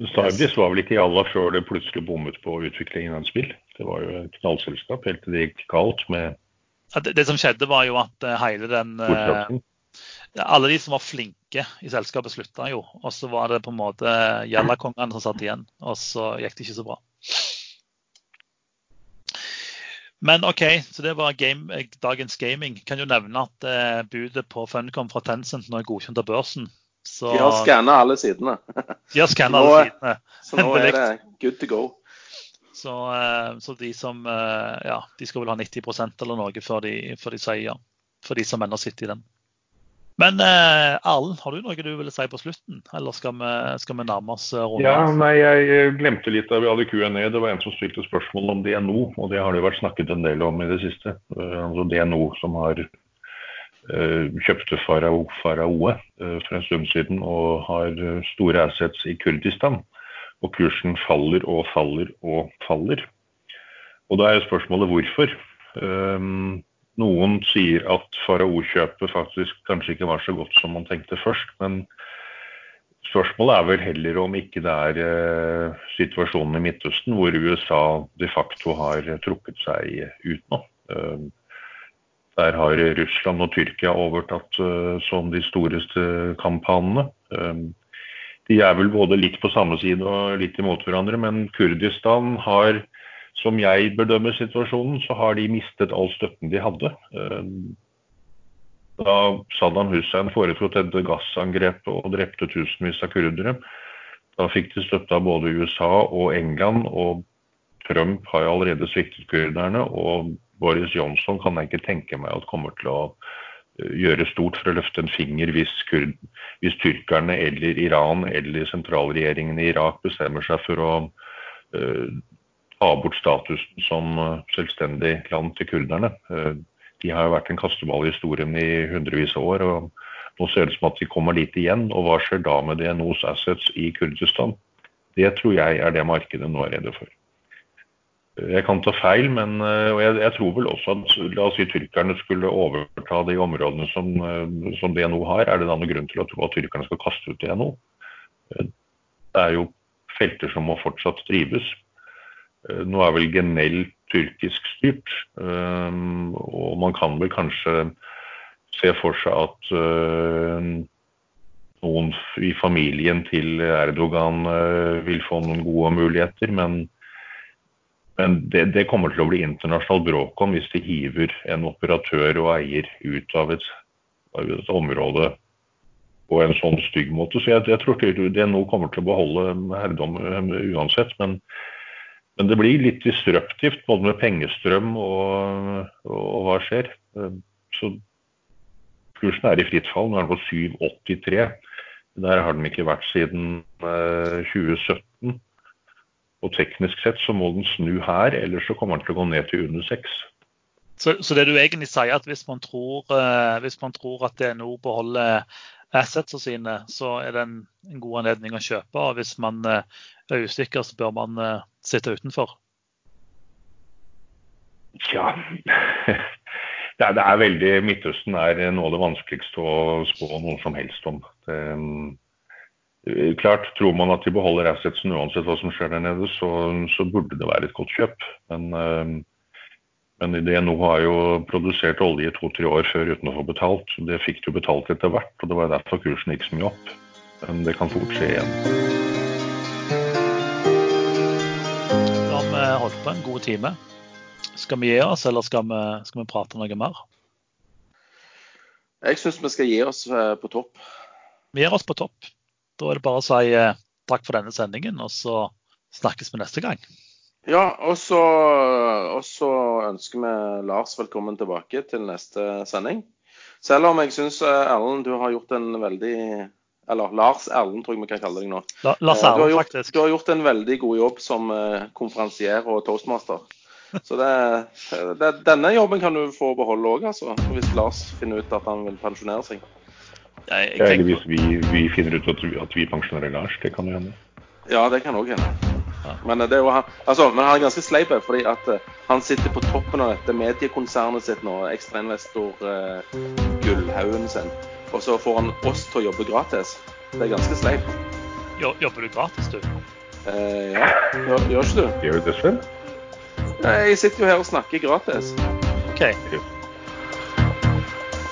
Starbreeze var vel ikke Jalla før det plutselig bommet på utviklingen av et spill. Det var jo et knallselskap helt til det gikk galt med Det, det som skjedde, var jo at eh, hele den eh. Alle de som var flinke i selskapet, slutta jo. Og så var det på en måte Jalla-kongene som satt igjen. Og så gikk det ikke så bra. Men OK, så det var game, eh, dagens gaming. Kan jo nevne at eh, budet på Funcom fra Tencent nå er godkjent av børsen. Så De har skanna alle sidene. de har skanna alle sidene. Så nå er det good to go. Så, eh, så de som eh, Ja, de skal vel ha 90% eller noe før de, før de sier ja. For de som ennå sitter i den. Men eh, har du noe du ville si på slutten? Eller skal vi, skal vi nærme oss eh, runden? Ja, nei, jeg glemte litt da vi hadde Q&A. Det var en som stilte spørsmål om DNO, og det har det vært snakket en del om i det siste. Altså DNO som har kjøpte Farao, Faraoe for en stund siden og har store assets i Kurdistan. Og kursen faller og faller og faller. Og da er spørsmålet hvorfor. Um, noen sier at Farao-kjøpet faktisk kanskje ikke var så godt som man tenkte først. Men spørsmålet er vel heller om ikke det er uh, situasjonen i Midtøsten hvor USA de facto har trukket seg ut nå. Uh, der har Russland og Tyrkia overtatt uh, som de storeste kamphanene. De er vel både litt på samme side og litt imot hverandre, men Kurdistan har som jeg bedømmer situasjonen, så har de mistet all støtten de hadde. Eh, da Saddam Hussein foretok dette gassangrepet og drepte tusenvis av kurdere, da fikk de støtte av både USA og England, og Trump har allerede sviktet kurderne. Og Boris Johnson kan jeg ikke tenke meg at kommer til å gjøre stort for å løfte en finger hvis, kurd, hvis tyrkerne eller Iran eller sentralregjeringen i Irak bestemmer seg for å uh, ta bort statusen som eh, selvstendig land til kurderne. Uh, de har jo vært en kasteball i historien i hundrevis av år. og Nå ser det ut som at de kommer dit igjen. og Hva skjer da med DNOs assets i Kurdistan? Det tror jeg er det markedet nå er redde for. Eh, jeg kan ta feil, men og jeg, jeg, tror vel også at la oss si tyrkerne skulle overta de områdene som, som DNO har. Er det da noen grunn til å tro at tyrkerne skal kaste ut DNO? Det er jo felter som må fortsatt drives. Eh, nå er vel Genell tyrkisk styrt, eh, og man kan vel kanskje se for seg at eh, noen i familien til Erdogan vil få noen gode muligheter. Men, men det, det, kommer til å bli internasjonalt bråk om hvis de hiver en operatør og eier ut av et, av et område på en sånn stygg måte. Så jeg, jeg tror nå kommer til å beholde herredom uansett. men men det blir litt disruptivt både med pengestrøm og, og, og hva skjer. Så kursen er i fritt fall. Nå er den på 7,83. Der har den ikke vært siden 2017. Og teknisk sett så må den snu her, ellers så kommer den til å gå ned til under 6. Så, så det du egentlig sier, at hvis man tror, eh, hvis man tror at DNO beholder assetsene sine, så er det en, en, god anledning å kjøpe. Og hvis man eh, er usikker, så bør man eh, sitte utenfor. Tja det er, det er veldig Midtøsten er noe av det vanskeligste å spå noe som helst om. Det, klart, Tror man at de beholder assetsen uansett hva som skjer der nede, så, så burde det være et godt kjøp. Men men DNO har jo produsert olje i to-tre år før uten å få betalt. Det fikk de jo betalt etter hvert, og det var derfor kursen gikk så mye opp. Men det kan fort skje igjen. Da har vi holdt på en god time. Skal vi gi oss, eller skal vi, skal vi prate noe mer? Jeg syns vi skal gi oss eh, på topp. Vi gir oss på topp. Da er det bare å si eh, takk for denne sendingen, og så snakkes vi neste gang. Ja, og så, ønsker vi Lars velkommen tilbake til neste sending. Selv om jeg syns eh, Erlend, du har gjort en veldig Eller Lars Erlend, tror jeg vi kan kalle deg nå. Lars eh, Erlend, faktisk. Du har gjort en veldig god jobb som konferansier og toastmaster. Så det, det, denne jobben kan du få beholde òg, altså. Hvis Lars finner ut at han vil pensjonere seg. Jeg, jeg Eller hvis vi, vi, finner ut at vi, at vi pensjonerer Lars. Det kan jo hende. Ja, det kan òg hende. Men, det er jo, altså, men han er ganske sleip fordi at uh, han sitter på toppen av dette mediekonsernet sitt nå, ekstrainvestor uh, Gullhaugen sin. Og så får han oss til å jobbe gratis. Det er ganske sleip. Jobber du gratis, du? Uh, ja, gjør, gjør ikke du? Gjør du det selv? Jeg sitter jo her og snakker gratis. OK.